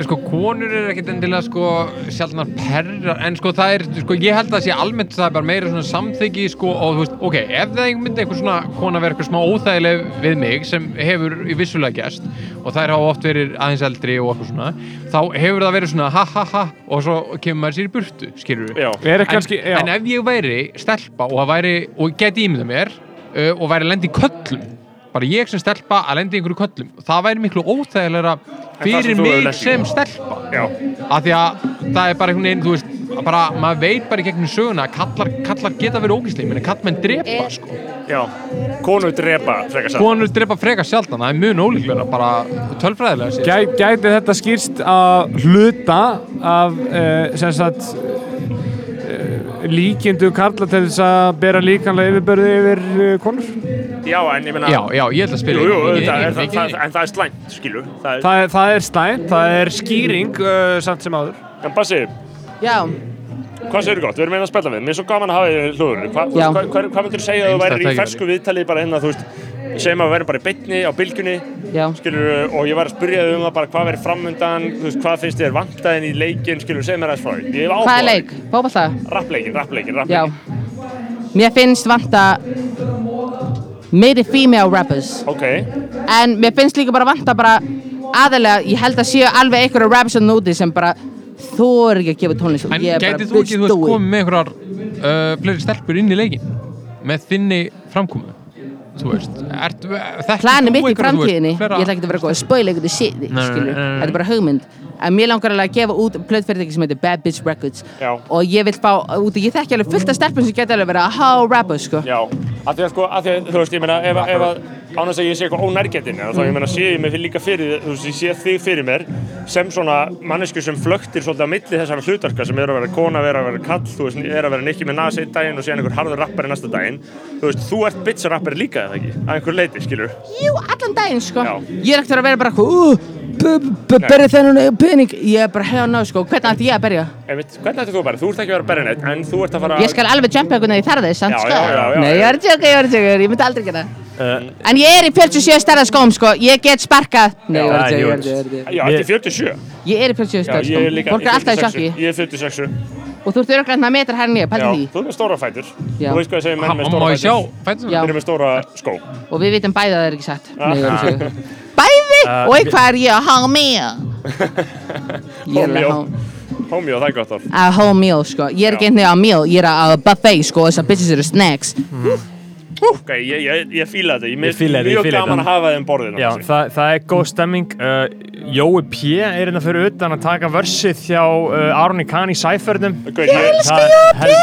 sko, konur er ekkert endilega, sko, sjálfnar perrar, en sko, það er, sko, ég held að það sé almennt það er bara meira svona samþyggi, sko, og þú veist, ok, ef það myndi einhver svona kona vera eitthvað smá óþægileg við mig, sem hefur í vissulega gæst, og þær hafa oft verið aðeins eldri og eitthvað svona, þá hefur það verið svona ha ha ha, og svo kemur maður sér í burtu, skilur Já, Er En, kannski, já. en ef ég væri stelpa og væri, og geti ímyndað mér uh, og væri að lenda í köllum bara ég sem stelpa að lenda í einhverju köllum. Það væri miklu óþægilegra það fyrir mig sem stelpa. Já, af því að það er bara einhvern veginn þú veist, bara, maður veit bara í gegnum söguna að kallar, kallar geta verið ógísli menn kallmenn drepa sko. Já, konu drepa, frekar satt. konur drepa frekar sjaldan, það er mjög nólíklega bara tölfræðilega Gæ, gæti þetta skýrst að hluta af uh, sem sagt líkindu karla til þess að bera líkanlega yfirbörði yfir uh, konur? Já, en ég meina Já, já, ég held að spila Jú, jú, mikið- það er, það, það, en það er slæmt, skilur Það er, Það er, það er slæmt, það er skýring uh, samt sem áður. en Bassi, Já, hvað segir gott? Við erum einn að spella við, mér er svo gaman að hafa þig í hlúðurinn Hva. Hvað hva, hva myndir þú segja að þú væri í fersku viðtalið bara hérna, þú veist segjum að við væri bara í beinni á bylgjunni já. skilur, og ég var að spyrja þig um það bara hvað verið framundan, þú veist, hvað finnst þér vantaðin í leikin, skilur, segð mér aðeins frá því. Hvað er leik? Fótbolta? Rappleikin, rappleikin, Já. rappleikin Mér finnst vanta meiri female rappers. Ok, En mér finnst líka bara vanta bara aðalega, ég held að séu alveg einhverja rappers að núti sem bara þú er ekki að gefa tónlist. Og En gætið þú ekki, þú veist, komið með einhverjar uh, fleiri stelpur inn í leikin með þinni framkomu? Þú veist, ert, þekkir Planið mitt í framtíðinni, ég ætla ekki að vera góð að nei, skilur, nei, nei. þetta er bara hugmynd. En mér langar alveg að gefa út plötfyrirtæki sem heitir Bad Bitch Records. Já. og ég vil fá út, ég þekki alveg fullt af stelpum sem geta alveg verið að há rapper, sko. Já, að því að sko, að því að, þú veist, ég meina, ef, að- að ánægast að ég sé eitthvað ónærgetinn, þá ég meina, sé ég mig líka fyrir, þú veist, ég sé þig fyrir mér sem svona mannesku sem flöktir svolítið á milli þessara hlutarka sem er að vera kona, vera að vera kall, þú veist, er að vera nikki með nasi einn daginn og síðan einhver harður rappari næsta daginn, þú veist, þú ert bitch rappari líka, eða ekki, að einhver leiti, skilur Jú, allan daginn, sko Já. Ég er ekkert að vera bara, uh, berja þennan pening Ég er bara, hell no, sko, hvernig ætti ég að berja? Einmitt, hvernig ætti þú að bara? Þú ert ekki að vera berri neitt, en þú ert að fara Ég skal alveg jumpa einhvern veginn í þarðið, sant, sko? Nei, ég að tjóka, ég að tjóka, ég myndi aldrei gera. Uh, En ég er í 47 stærða skóm, sko, ég get sparkað. Nei, ég að Já, tjóka, ég að tjóka, ég að tjóka. Já, þetta er 47 Ég er í 47 Já, stærða er skóm. Fólk er alltaf í sjokki. Ég er 46 Og þú ert öruglega með metrar herrin ég, Já, pælti því. þú er með stóra fætur Já. Þú veist hvað ég segir menn með stóra fætur? Já. Þeir eru með stóra skó Og við vitum bæði að það er ekki satt. Að Ah. [LAUGHS] Bæði? Og hvað er ég að há með? [LAUGHS] Er há. Homeo, það er gott orð Að meal, sko. Ég er ekki einhvern veginn á meal, ég er á buffet, sko, þessar bitches eru snacks. Ok, ég, ég, ég fíla þetta Ég, Ég fíla þetta, ég Mjög fíla gaman þetta. að hafa þeim borðinu Já, það, það er góð stemming. Uh, Jói P. er hérna fyrir utan að taka versið hjá uh, Aroni Kahn í Sæförnum. Ég, Jói P.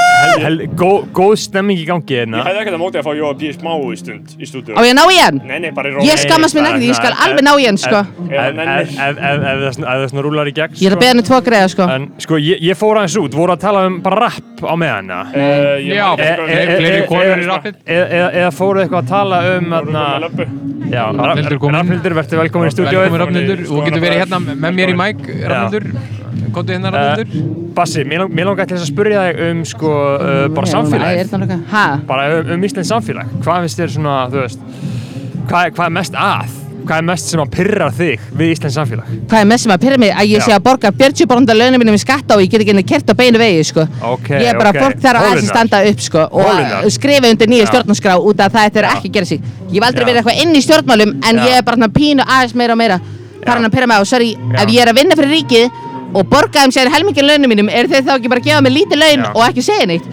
Góð, góð stemming í gangi ég hérna. hefði ekkert að móti að fá Jóa B. smá í stund í stúdíu Á ég að ná í hann? Nei, nei, bara í róli Ég skammast mér ekkert, ég skal alveg ná í hann, sko. Ef ef- ef- ef- ef það svona- ef það svona rúlar í gegn. Ég er að beða henni tvo greiða, sko. En sko, ég, ég fór aðeins út, voru að tala um bara rap á meðan, eða? Uh, ég Já, e- fleiri konur í rappið. Eða eða- eða fóruð eitthvað að tala um með komin. Rafnhildur, verður velkomin í stúdíóið Velkomin Rafnildur, verið hérna Rafnildur Uh, Bassi, mér lang- mér langar til þess að spyrja þig um sko, uh, bara er samfélag það bara um, um Íslands samfélag hvað finnst þér svona, þú veist hvað, er- hvað er mest að hvað er mest sem að pyrra þig við Íslands samfélag Hvað er mest sem að pyrra mig? Að ég sé Já. að borga 40% launum mínum í skatta og ég get ekki henni kert á beinu vegi, sko. Ok, Ég er bara ok. fólk þarf að aðeins Hólurnar. standa upp, sko, og að skrifa undir nýja stjórnarskrá út af það þetta er Já. ekki að gera sig. Ég hef aldrei verið eitthvað inn í stjórnmálum, en Já. ég er bara pínu aðeins meira og meira. Farin að pyrra mig á, sorry, Já. ef ég er að vinna fyrir ríkið og borga þeim sér helmingin launum mínum, er þeir þá ekki bara að gefa mig lítið laun Já. og ekki segja neitt?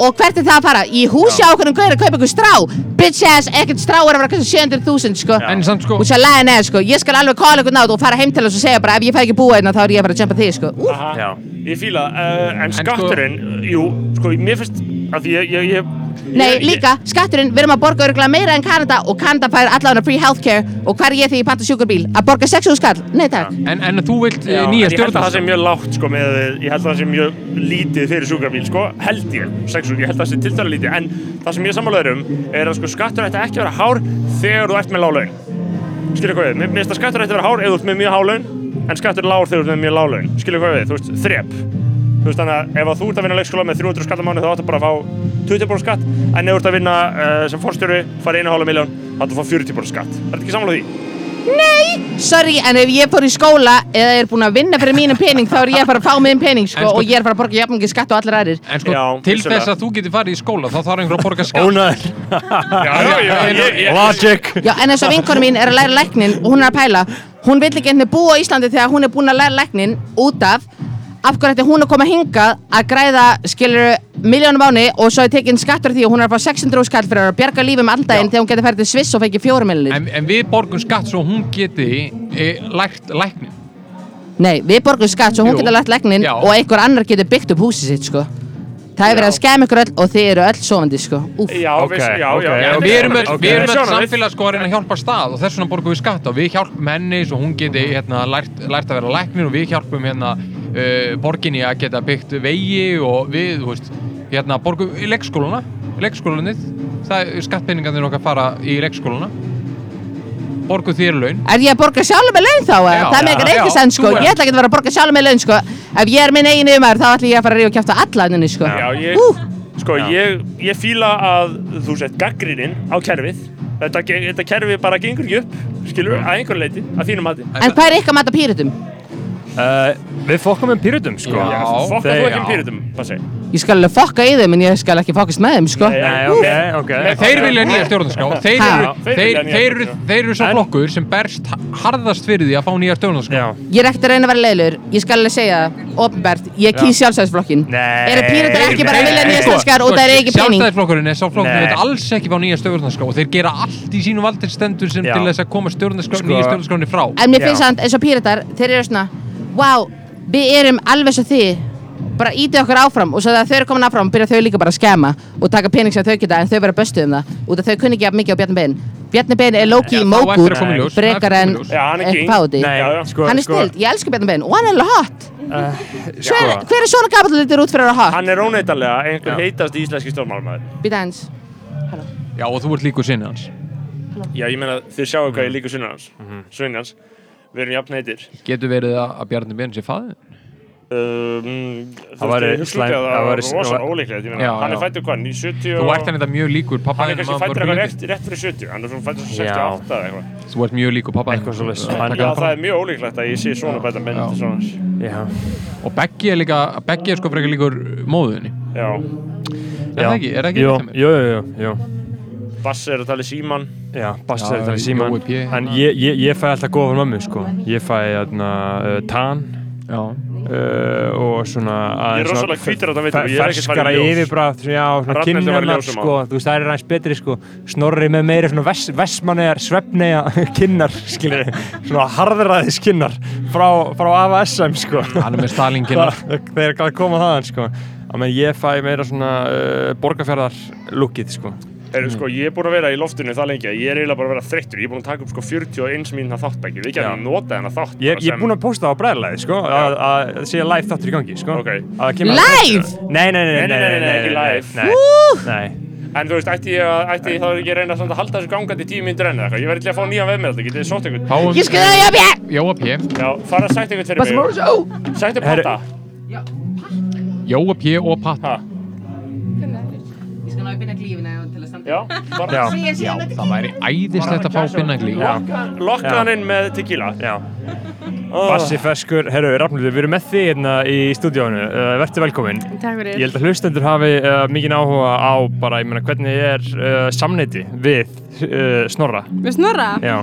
Og hvert er það að fara? Í húsi á okkur um gauður að kaupa ykkur strá? Bitch ass, ekkert strá er að vera kannski 700.000, sko. En samt sko, Hún sagði læði neða sko, ég skal alveg kóla ykkur nátt og fara heim til þess og segja bara ef ég fæ ekki búa hérna þá er ég að fara að jumpa þig sko. Úf, Aha, Já. Ég fíla, uh, en sko- skatturinn, jú, sko, mér finnst að því ég, ég, ég Nei, ég- líka, skatturinn, við erum að borga örgulega meira en Kanada og Kanada fær allavega free healthcare og hver er ég þegar ég panta sjúkarbíl? Að borga 6.000 skall? Nei takk. en, en þú vilt Já, Já, nýja ég held að það sé mjög lágt sko með, ég held að það sé mjög lítið fyrir sjúkrabíl sko, held ég, sexu, ég held að það sé tiltala lítið, en það sem ég sammálaður um er að sko skattur ætti ekki að vera hár þegar þú ert með lálaun. Skilur hvað við, mér finnst að skattur ætti að vera hár ef þú ert með mjög hálaun, en skattur er lágur þegar þú ert með mjög lálaun. Skilur hvað við, þú veist, þrep. Þú veist þannig að ef að þú ert að vinna leikskóla með 300 skatt á mánu þá áttu bara að fá 20% skatt, en ef þú ert að vinna uh, sem forstjóri, fara 1,5 miljón, þá áttu að fá 40% skatt. Er þetta ekki sammála því? Sorry, en ef ég fór í skóla eða er búin að vinna fyrir mínum pening þá er ég að fara að fá minn pening sko, sko- og ég er að fara að borga jafn mikið skatt og allir aðrir. En sko, Já, til vissulega. þess að þú getur farið í skóla þá þarf einhver að borga skatt [LAUGHS] ég, ég, Logic Já, en eins og vinkonu mín er að læra læknin og hún er að pæla, hún vill ekki einhvern búa á Íslandi þegar hún er búin að læra læknin út af af hverju ætti hún að koma hingað að græða, skilur, miljónum áni og svo er tekinn skattur því og hún er að fá 600 skall fyrir að bjarga lífum aldaginn þegar hún getur færið til Sviss og fekið fjórum miljonir. en, en við borgum skatt svo hún geti e, lært læknin Nei, við borgum skatt svo hún Jú. getur lært læknin og einhver annar getur byggt upp húsið sitt, sko. Það er verið að skemma ykkur öll og þið eru öll sofandi, sko. Úf. já, Ok, viss, já, já, Já, já, við erum öll, ok. við erum öll Sjónarmið. samfélag sko að að hjálpa stað og þess vegna borgum við skatt og við hjálpum henni svo hún geti hérna, lært, lært að vera læknir og við hjálpum hérna uh, borginni að geta byggt vegi og við, þú veist, hérna borgum í leikskóluna, leikskólanið það, skattpeningarnir okkar fara í leikskóluna borgu þér laun Er ég að borga sjálf með laun þá? Já, það já, ekki já, senn sko, ég ætla ekki að vera að borga sjálf með laun sko Ef ég er minn eigin yfir þá ætla ég að fara að ríða og kæfta alla henni sko Já, ég, sko, ég, ég fíla að þú sett gaggrininn á kerfið. Þetta, þetta kerfi bara gengur ekki upp, skilur, að einhverju leiti, að þínum mati. En hvað er ykkar mat á pýrutum? Uh, við fokkum með pýrutum, sko. Já. Fokka Þeir- þú ekki um já. pyrirtum, passi. Ég skal alveg fokka í þeim en ég skal ekki fokkast með þeim sko Nei, ok, ok. Þeir vilja nýja stjórnarskrá þeir Ha. eru, Þeir þeir, vilja nýja þeir, eru, stjórnarskrá. þeir eru svo En- flokkur sem berst harðast fyrir því að fá nýja stjórnarskrá Já. Ég er ekkert að reyna að vera leiðlur, ég skal alveg segja það, ofinbært, ég kýs sjálfstæðisflokkin Nei. Eru pýrutar ekki bara að vilja nýja Sko, stjórnskar og það er ekki pening? Sjálfstæðisflokkurinn er sá flokkur sem Nei. vil alls ekki fá nýja stjórnarskrá og þeir gera allt í sínu valdir stendur sem Já. til þess að koma stjórnarskrá, Sko- nýja stjórnarskráni frá En mér finnst Já. samt eins og pýrutar, þeir eru svona Vá, við erum alveg svo þið. Bara ítið okkur áfram og svo þegar þau eru komin áfram byrja þau líka bara að skema og taka pening sem þau geta en þau vera böstuð um það. Út af þau kunni ekki jafn mikið á Bjarni Ben. Bjarni Ben er frekar eftir að en. Já, hann er fáti já. sko, Hann er sko, stilt, ég elska Bjarni Ben. Og hann er alveg hot. Uh, Hver, sko, hver er svona gafall litur út fyrir að hot? Hann er óneitanlega einhver heitast íslenski stjórnmálmaður. Býta hans Já, og þú ert líkur sinni hans. Já, ég meina, þið sjáu hvað ég líka sunnar hans. Við erum jafn heitir. Getur verið að að Bjarni Ben sé faðið? Um, Það var væri- rosa það var- ólíklegt. Ég meina, Já, hann er fættur hvað, í 70 Þú ert henni þetta mjög líkur pappa Hann er kannski fættur eitthvað rétt, rétt fyrir 70, hann er svona fættur Já. 68 eða eitthvað. Þú ert mjög líkur pappa. Hann- það er mjög ólíklegt að ég sé svona bæta mynd. Og Beggi er líka, Beggi er sko frekar líkur móðunni Já, Er það ekki? Er jú, jú, jú. Bass er að tala í síman. Já, Bass er þetta í síman. En ég, ég, ég fæ alltaf góða frá mömmu, sko Ég fæ, þarna, uh, tan Já uh, og svona Ég er aðeins rosalega hvítur á þetta veitum, ég er farið í ljós. yfirbræð já, svona á. sko, þú veist, það er aðeins betri sko snorri með meiri svona ves, vesmannegar svefneja [LAUGHS] kinnar, skilir svona harðræðis kinnar frá, frá AFA SM sko Hann er með Stalin kinnar. [LAUGHS] þeir er að koma þaðan sko að menn ég fæ meira svona uh, borgarfjörðar lukkið sko Heru, sko, ég er búin að vera í loftinu það lengi að ég er eiginlega bara að vera þreyttur. Ég er búin að taka upp sko 41 mínúna þáttbæki. Við getum Já. notað hennar þátt. Ég, ég er búinn að posta á bræðarlæði sko að sé live þáttur í gangi sko Ok. Að það kemur- Live? Nei, nei, nei, Nei, nei, nei, nei, ekki live. Nei, nei, En þú veist, ætti ég, að- ætti ég þá ekki að reyna samt að halda þessu gangandi tíu mínútur enn eða eitthvað. Ég verði til að fá nýjan vefmiðl, getið þið sótt. Fáum Ég skal það ég að bjá Jóa P Já, fara að sætt ykkur fyrir Basta mig. Morris, ó Sættu Herru- patta. Jóa P og Patta Ha, Ég skal ná að byrja glífina til að standa já, bara. Já, Já, það væri æðislegt að fá binnaglí Lokka hann inn með tequila. já. Bassi ferskur, herru, Rafnildur, við erum með þig hérna í stúdíónu, uh, verður velkominn Takk fyrir. Ég held að hlustendur hafi uh, mikið áhuga á bara, ég meina, hvernig er uh, samneiti við uh, Snorra? Við snorra, Já,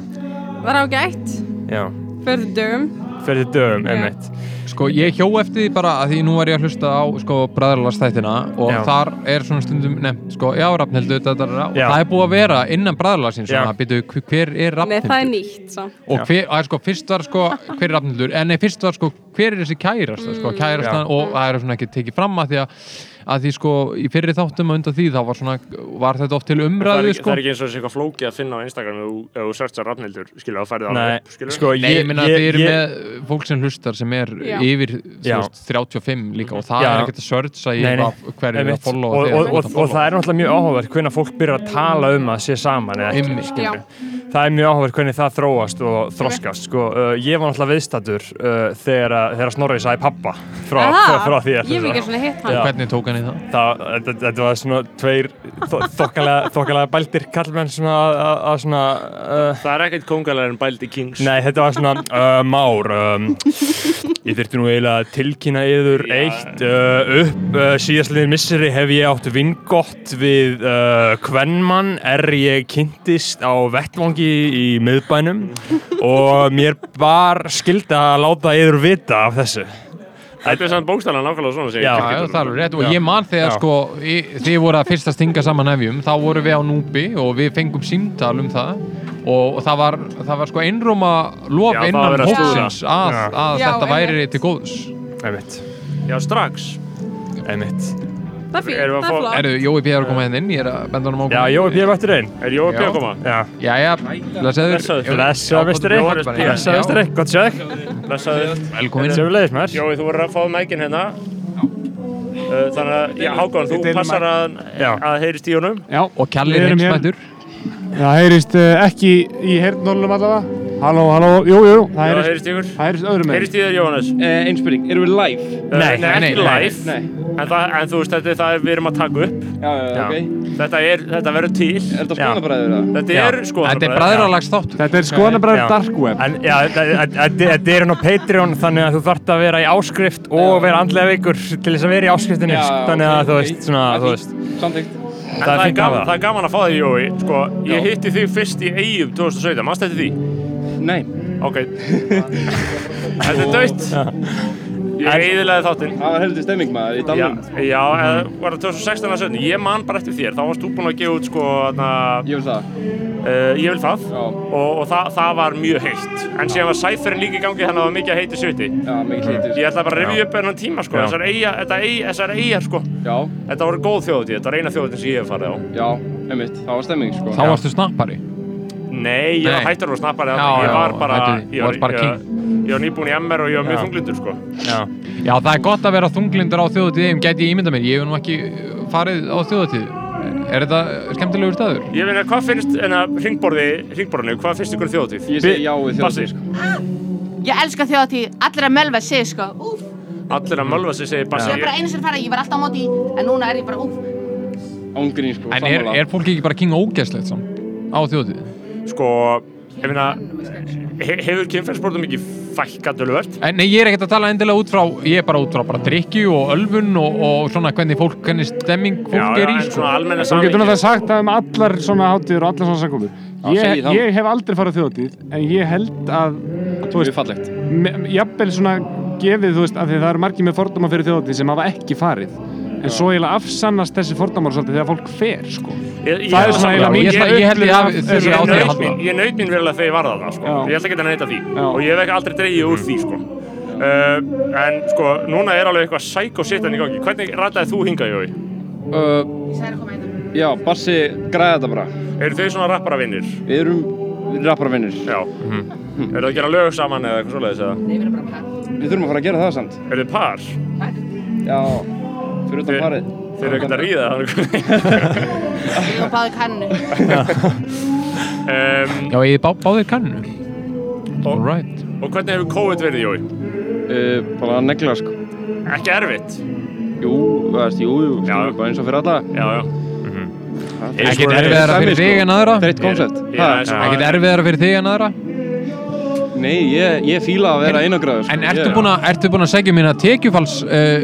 var ágætt, já, fyrir dögum. fyrir dögum, Já. Sko, ég hjó eftir því bara að því nú var ég að hlusta á sko, bræðarlagsþættina og Já. þar er svona stundum nefnt, sko, já, Rafnhildur, þetta er og það er búið að vera innan bræðarlagsins svona, býtu, hver er Nei, það er nýtt, svo. Og hver, að, sko, fyrst var, sko, hver er Rafnhildur? En nei, fyrst var, sko, hver er þessi kærasta, sko, kærastan Já. og það er svona ekki tekið fram að því að að því sko í fyrri þáttum og undan því þá var svona var þetta oft til Það umræðu sko það er ekki eins og þessi eitthvað flókið að finna á Instagram ef þú- ef þú searchar Rafnildur, skilur, þá færið Nei, alveg upp, sko, Nei, ég minna að ég- þið eru ég- með fólk sem hlustar sem er Já. yfir veist, 35 líka og það Já. er ekkert að sörtsa í Nei, nei. hvað- hver er að Einmitt. followa og, og, og, og það er náttúrulega mjög áhugavert hvernig fólk byrjar að tala um að sé saman eða ekki, Einmitt. Það er mjög áhugavert hvernig það þróast og þroskast sko. uh, ég var náttúrulega viðstattur uh, þegar, að- þegar Snorri sagði pappa frá, frá, frá þér Ég hef ekki svona hitt hann. Hvernig tók hann í það? það, þetta, þetta var svona tveir þo- þokkalega, bældir kallmenn svona að, að, að svona uh, Það er ekkert kongalega en Bældi Kings. Nei, þetta var svona [LAUGHS] uh, Már um, Ég þurfti nú eiginlega að tilkynna yður Já. eitt uh, upp uh, síðastliðin misseri hef ég átt vingott við uh, Kvenmann er ég kynntist á vettvangi í miðbænum og mér var skilda að láta yður vita af þessu. Þetta er samt bókstæðan nákvæmlega svona Já. ég Já, já, það er rétt. Og Já. ég man þegar Já. sko þið voru að fyrsta stinga saman hefjum þá voru við á Núbi og við fengum símtal um það. Og, það var, það var sko einróma lof Já, innan hópsins að, að Já, þetta væri til góðs. Einmitt, Já, strax. einmitt Það er fínt, Erum við að það er fá- flott. Erðu, Jói P. er að koma hérna inn, ég er að benda honum á Já, Jói P. mættur einn Er Jói P. Já. að koma? Já, Jæja, blessaður Blessaður. blessaður mistari Jóhannes P. Blessaður mistari, gott séð Blessaður. Velkomin Sjöfulegis mér Jói, þú voru að fá mækin hérna. Uh, þannig að, já, Hákon, þú Við deilum passar að, Já. að heyrist í honum. Já, Og Kjalli Við er erum hér. heimsmættur. Það heyrist uh, ekki í heyrnólum allavega. Halló, halló, jú, jú, það Já, heyrist, ykkur. það heyrist öðrum meginn. Heyrist í þér, Jóhannes? Eh, Einn spurning, erum við live? Uh, Nei, nei, nei, ekki nei, live. Nei. En, það, en þú veist, þetta er það við erum að taka upp. Já, já, Já. ok. Þetta, er, þetta verður til. Er þetta Já. skoðanabræður það? Þetta er sko Þetta er bræðralags þáttur. Þetta er skoðanabræður Já. dark web. En já, þetta þetta er hann á Patreon þannig að þú þarft að vera í áskrift og vera andlega veikur til þess að vera í áskriftinni Já, þannig að ok, þú ok. veist, svona, þú veist Samþykkt. En Það er það er, gaman, það er gaman að fá þig, Jói. Sko, ég hitti þig fyrst í Eyjum 2017. Manst þetta því? Nei. Ok. [LAUGHS] þetta er döitt. Ég eiðilega þáttinn. Það var heldur stemming maður í Já, Dalnum. já eða var það 2016 að 17? Ég man bara eftir þér. Þá varst þú búinn að gefa út sko, þarna, Ég vil það. uh, ég vil það. Já. Og, og það, það var mjög heitt. En síðan var Cypherin líka í gangi þannig að það var mikið heitu sviti. Já, mikið hlítið. Ég ætla bara að revja upp þennan tíma sko. Já. Þessar eiga, þetta eig, þessar eigar sko. Já, Þetta voru góð þjóðutíð. Þetta var eina þjóðutíð sem ég hef farið á. já, einmitt. Það var stemming, sko. Þá varstu snappari. Nei, ég var Nei. hættur að snappari Já, Ég já, var bara, hættu ég Þú varst bara ég, ég var nýbúinn í MR og ég var mjög þunglindur sko. Já, Já, það er gott að vera þunglindur á þjóðutíðum, gæti ég ímynda mér. Ég hef nú ekki farið á þjóðutíð. Er þetta skemmtilegur staður? Ég meina, hvað finnst, en að ringborði, ringborðinu, hvað finnst ykkur um þjóðutíð? Ég segi já við Bassi. þjóðtíð, sko. Ég elska þjóðatíð, allir að melva sig sko Úf, Allir að mölva sig, segir Bassi. ég er bara einu sem fara, ég var alltaf á móti En núna er ég bara, úf Ángrín, sko. En er, er fólk ekki bara king ógæslegt samt á þjóðutíð? Sko, ég meina, he hefur kynferðsbrotum ekki fækkat? En nei, ég er ekkert að tala endilega út frá, ég er bara út frá bara drikju og ölfun og, og svona hvernig fólk, hvernig stemming fólk er í, sko. Þú getur náttúrulega sagt það um allar svona hátíður og allar svona samkomur. Já, segi Ég, ég hef aldrei farið þjóðtíð, en ég held að, þú veist, fallegt. jafnvel svona gefið, þú veist, af því það eru margir með fordóma fyrir þjóðtíð sem hafa ekki farið. En svo eiginlega afsannast þessi fordómar svolítið þegar fólk fer, sko. Ég, ég, Það er svona eiginlega ég mín ég held ég naut halda. mín, ég naut mín verulega þegar ég var þarna sko. Ég ætla ekki að neita því Já. og ég hef ekki aldrei dreigið úr því sko. uh, en sko, núna er alveg eitthvað psycho shit hann í gangi hvernig rataði þú hingað, Jói? Uh, Ég að koma hérna já, Bassi græði þetta bara. eru þau svona rappara vinnir? Við erum rapparavinnir. já Mhm. eru þau að gera lög saman eða eitthvað svoleiðis? Nei, við erum bara par Við þurfum að fara að gera það samt. eru þau par? Já, fyrir utan Þið- parið. þeir eru ekkert að ríða og báði kannu um, Já, [LAUGHS] ég bá, báðir kannu. og, Alright. og hvernig hefur COVID verið, Jói? Uh, bara negla, sko. ekki erfitt? Jú, veist, jú, jú, sko, bara eins og fyrir alla. já, já Það Ekkert svo- erfiðara fyrir sko. þig en aðra? Ekkert erfiðara fyrir þig en aðra? Nei, ég, ég fíla að vera einangraður, sko. En ertu Ég- búin að, ertu búin að segja mín að tekjufalls, uh,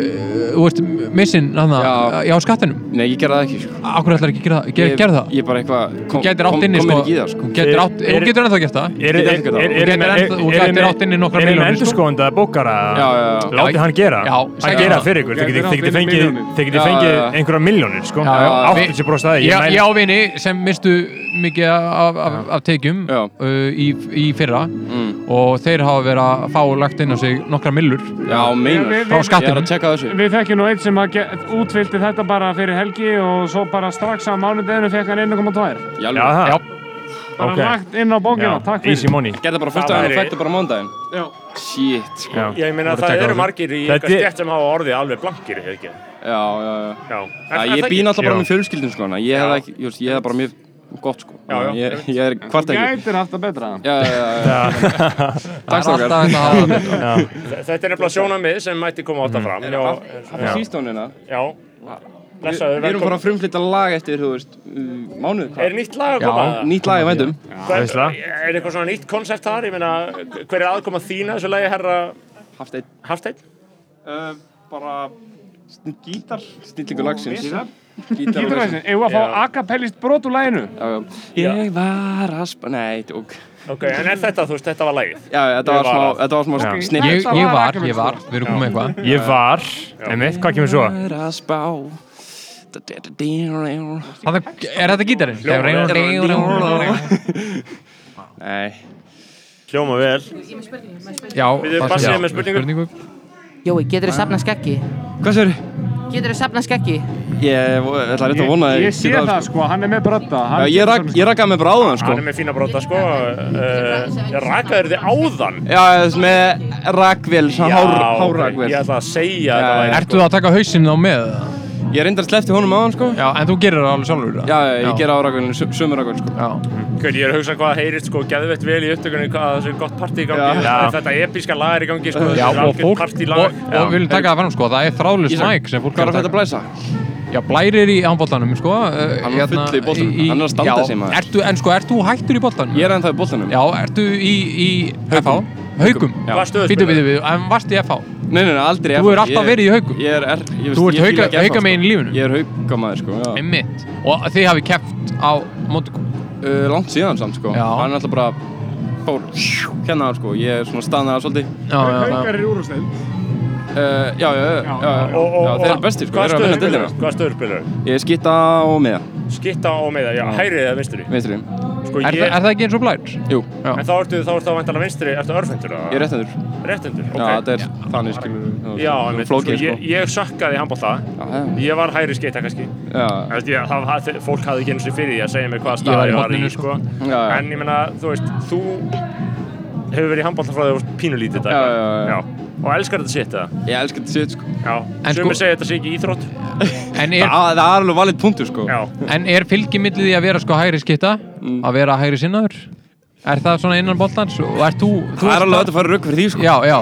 missin, Já. já, skattinum? Nei, ég gerði það ekki, sko. Akkur ætlar ekki að gera, gera, það? Ég bara eitthvað, Þú getur átt inni, sko, sko. þú getur átt, Er- þú getur ennþá gert það. Er, er, er, er, er, Þú getur átt inni nokkrar Er milljónir, með sko. endurskóðanda bókara? Já, já, já. Látið hann gera. Já, hann gera það. fyrir ykkur. Getið inni fengið, einhverja miljónir, sko. Já, já. 80% staði. Ég, á vini sem mistu mikið af, af, af tekjum uh, í, í fyrra Mm. og þeir hafa verið að fá lagt inn á sig nokkra millur Sem útfylgdi þetta bara fyrir helgi og svo bara strax á mánudeginu fekk hann 1,2. Já, Bara Ok. lagt inn á bókina, takk Easy fyrir. money. Gerði bara fyrsta daginn og fætti bara mándaginn. Já. Shit, sko. Já. ég voru að það eru margir í Þetta eitthvað stjætt sem hafa orðið alveg blankir? Já, já, já. já, Já, ég er það býn ekki? alltaf bara með sko, just, ég hef bara mjög gott, sko. Já, já. Ég, ég er hvart ekki. Gætir haft að betra. Já, Takk, alltaf strákar. þetta að er nefnilega sjónamið sem mætti koma átta fram. Já, Það er sístónina. já. Við erum bara að frumflytta lag eftir, þú veist, uh, mánuð, Er nýtt lag að Já. koma? Nýtt lag í veistla. Er eitthvað svona nýtt koncept þar? Hver er aðkoma þína þessu lagi, herra Haft eitt. Hafsteinn? Uh, bara gítar. Snillingu lagsins. Gítar. Gítarvæsin, eigum við að fá Já. akapellist brot úr læginu? Já, já. Ég var að spa... Nei, tók. Ok, en er þetta, þú veist, þetta var lagið? Já, þetta Ég var var smá, þetta var smá Já. snipp. Ég, ég var ég var, við erum komið með eitthvað. Ég var, einmitt, hvað kemur svo? Var að spá. Það er, er þetta gítarinn? Nei. Hljóma vel. Já, Við erum það já, með spurningu. Jói, getur þið safna skeggi? Hvað sér? Getur þið safna skeggi? Ég ætla rétt að vona að Ég sé geti það sko, hann er með brodda Já, ég, rak, ég rakaði mig bara áðan sko. Hann er með fína bróta sko uh, Ég rakaði þið áðan? Já, þess með rakvél, svona hár, hárrakvél. Ég ætla að segja Já, þetta væri Ertu að taka hausinn á með það? Ég reyndar slefti honum áðan sko Já, en þú gerir það alveg sjálfur það? Já, já, ég ger á rakvélinu, sömur rakvél sko Já. Hver, ég er að hugsa hvað heyrist sko geðveitt vel í upptökunni hvað það sé gott partí í gangi Já. Þetta episka lag er í gangi sko Já, þetta er og algjört fólk, partílag. og, og við viljum taka það fram sko, það er þráðlust mæk sem fólk Hvað er að þetta að blæsa? Já, blærir í handbóltanum, sko uh, Hann var full í boltanum. Hann er að standa sig, maður. ertu, En sko, ert þú hættur í boltanum? Ég er ennþá í boltanum Já, ertu í, í FH? Haugum? Hvað Býtu, býtu, býtu, en varst í FH? Nei, nei, nei, aldrei Þú hefur alltaf verið í Haugum? Ég er, er ég, Þú ert ég hauka- ekki FH, haukamegin í lífinu? Ég er haukamæður sko, já. Einmitt. Og þið hafi keppt á Montico uh, Langt síðan samt sko. Já. Hann er alltaf bara fór hérna sko. Ég er svona staðnaðar svolítið. Já, já, já. Haukar er úrústæð uh, Já, já, já, já, Þeir eru bestir sko. Þeir eru að vinna dildina Hvaða stöður spilar Ég er skitta og miða. Skitta og með það, já, hægrið eða vinstri? Vinstri Sko Er, ég það, er það ekki eins og blær? Jú, Já. En þá ertu þá væntalega vinstri, ertu örfendur ég er réttendur Réttendur, Já, ok. þetta er þannig skilur Já, einmitt, sko, Flókið ég, sko. ég sökkaði Já, já. Ég var hægri skeita kannski. Já, það, það, Fólk hafði ekki eins og fyrir því að segja mér hvaða stað ég var í, sko. Já, já. En ég meina, þú veist, þú hefur verið í handbólta frá því pínulítið Já, já, já. Og elskar þetta sitt, eða? ég elskar þetta sétt sko Já, En sumir sko- segja þetta sé ekki íþrótt [LAUGHS] En er, Það það er alveg valið punktur sko Já, en er fylgi millið því að vera sko hægri skitta? Mm. Að vera hægri sinnaður? Er það svona innan boltans? Og ert þú... þú Það er alveg að fara rauk fyrir því sko Já, já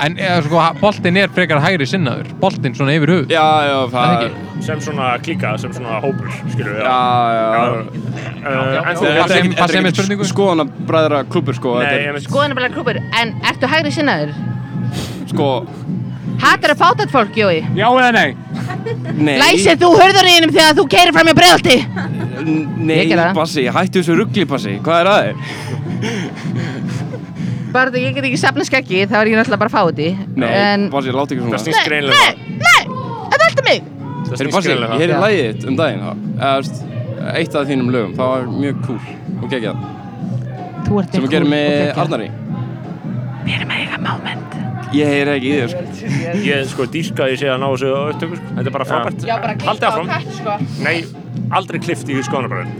En eða, sko, boltin er frekar hægri sinnaður Boltin svona yfir hug Já, já, það Það er sem svona klíka, sem svona hópur, skilur við Já, já Uh, En þetta sem- er er spurningu? Skoðana bræðra klúpur sko Nei, Þetta ég veist Skoðan bara klúpur, en ertu hægri sinnaður? sko Hattar að fátat fólk, Jói? Já eða nei? Nei Læsir þú hörðuninum þegar þú keirir fram í bregðalti? Nei, það. Bassi, hættu þessu ruggli Bassi Hvað er að þú, ég get ekki safna skeggi, þá er ég náttúrulega bara fáti. Nei, En... Bassi, láta ekki Það svona snýst greinilega Nei, nei, þetta er alltaf mig. Það snýst Bassi, greinilega ég heyri Já. lagið þitt um daginn það- eða, Eitt af þínum lögum, það var mjög cool og geggjað. Þú ert Sem við gerum með Arnari. Við erum að eiga moment. Ég heyri ekki í þér sko. Ég sko dýrka að ég sé að ná þessu á upptöku sko. Þetta er bara frábært. Já, bara Haldið klippa á áfram. kætt, sko. Nei, aldrei klift í skoðanabræður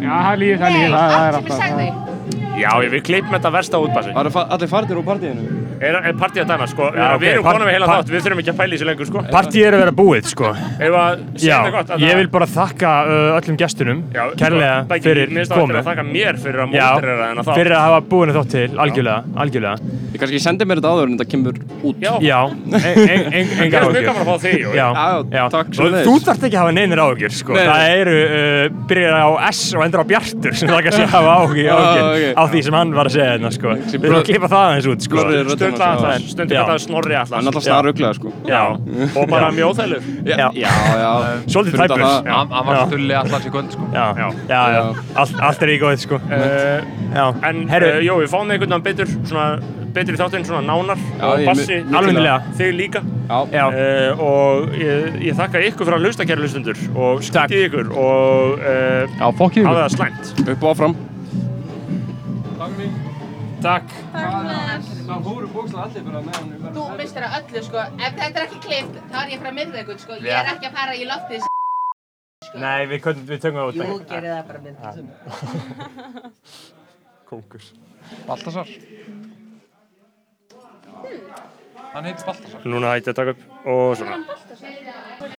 Já, það er líf, það er Já, ég vil klipp með þetta versta útbassi Það eru allir farnir úr partíinu Er, er partí að dæma, sko? Já, ok, Við erum konum með heila þátt, við þurfum ekki að pæla í þessu lengur, sko. Partíð er að vera búið, sko. Ef að segja Já, gott ég það- vil bara þakka uh, öllum gestunum sko, kærlega Beggi, fyrir Mér finnst það komu. að þakka mér fyrir að Já, móterera þennan þátt. fyrir að hafa búinu þátt til, algjörlega, algjörlega. Ég kannski sendi mér þetta áður en þetta kemur út. Já, Já, en- en- en- Mér engar áhugjur. Þú þarft ekki að hafa neinir áhugjur, sko. Það eru, uh, byrjar á S og endur á Bjartur sem það kannski að hafa áhugjur ok. á því sem hann var að segja hérna, sko. Við erum að klippa það er Snorri Atlas Hann er alltaf snar rugglega sko. Já, Og bara já. Svolítið tæpur. Hann hann var stulli allars í kvöld sko. Já, já, já, já. Allt, allt er í góð, sko. Uh, En, herru, uh, Jói, fáum við einhvern veginn betur, svona, betur í þáttinn, svona nánar. Já, og bassi, þig líka. Já, Já, uh, og ég, ég þakka ykkur fyrir að hlusta kæra hlustundur og Takk. skýtið ykkur. Og uh, Já, fokkið hafa það slæmt. Upp og áfram. Takk Það fóru bókslega allir bara með hann Þú mistir að öllu, sko. Ef þetta er ekki klift, þá er ég frá miðveikund, sko. Ég er ekki að fara í loftið. nei, við, könnum- við tökum það út. Jú, gerir það bara mynd. [LAUGHS] Kóngur. Baltasar Hann heitir Baltasar Núna hætti að taka upp og svona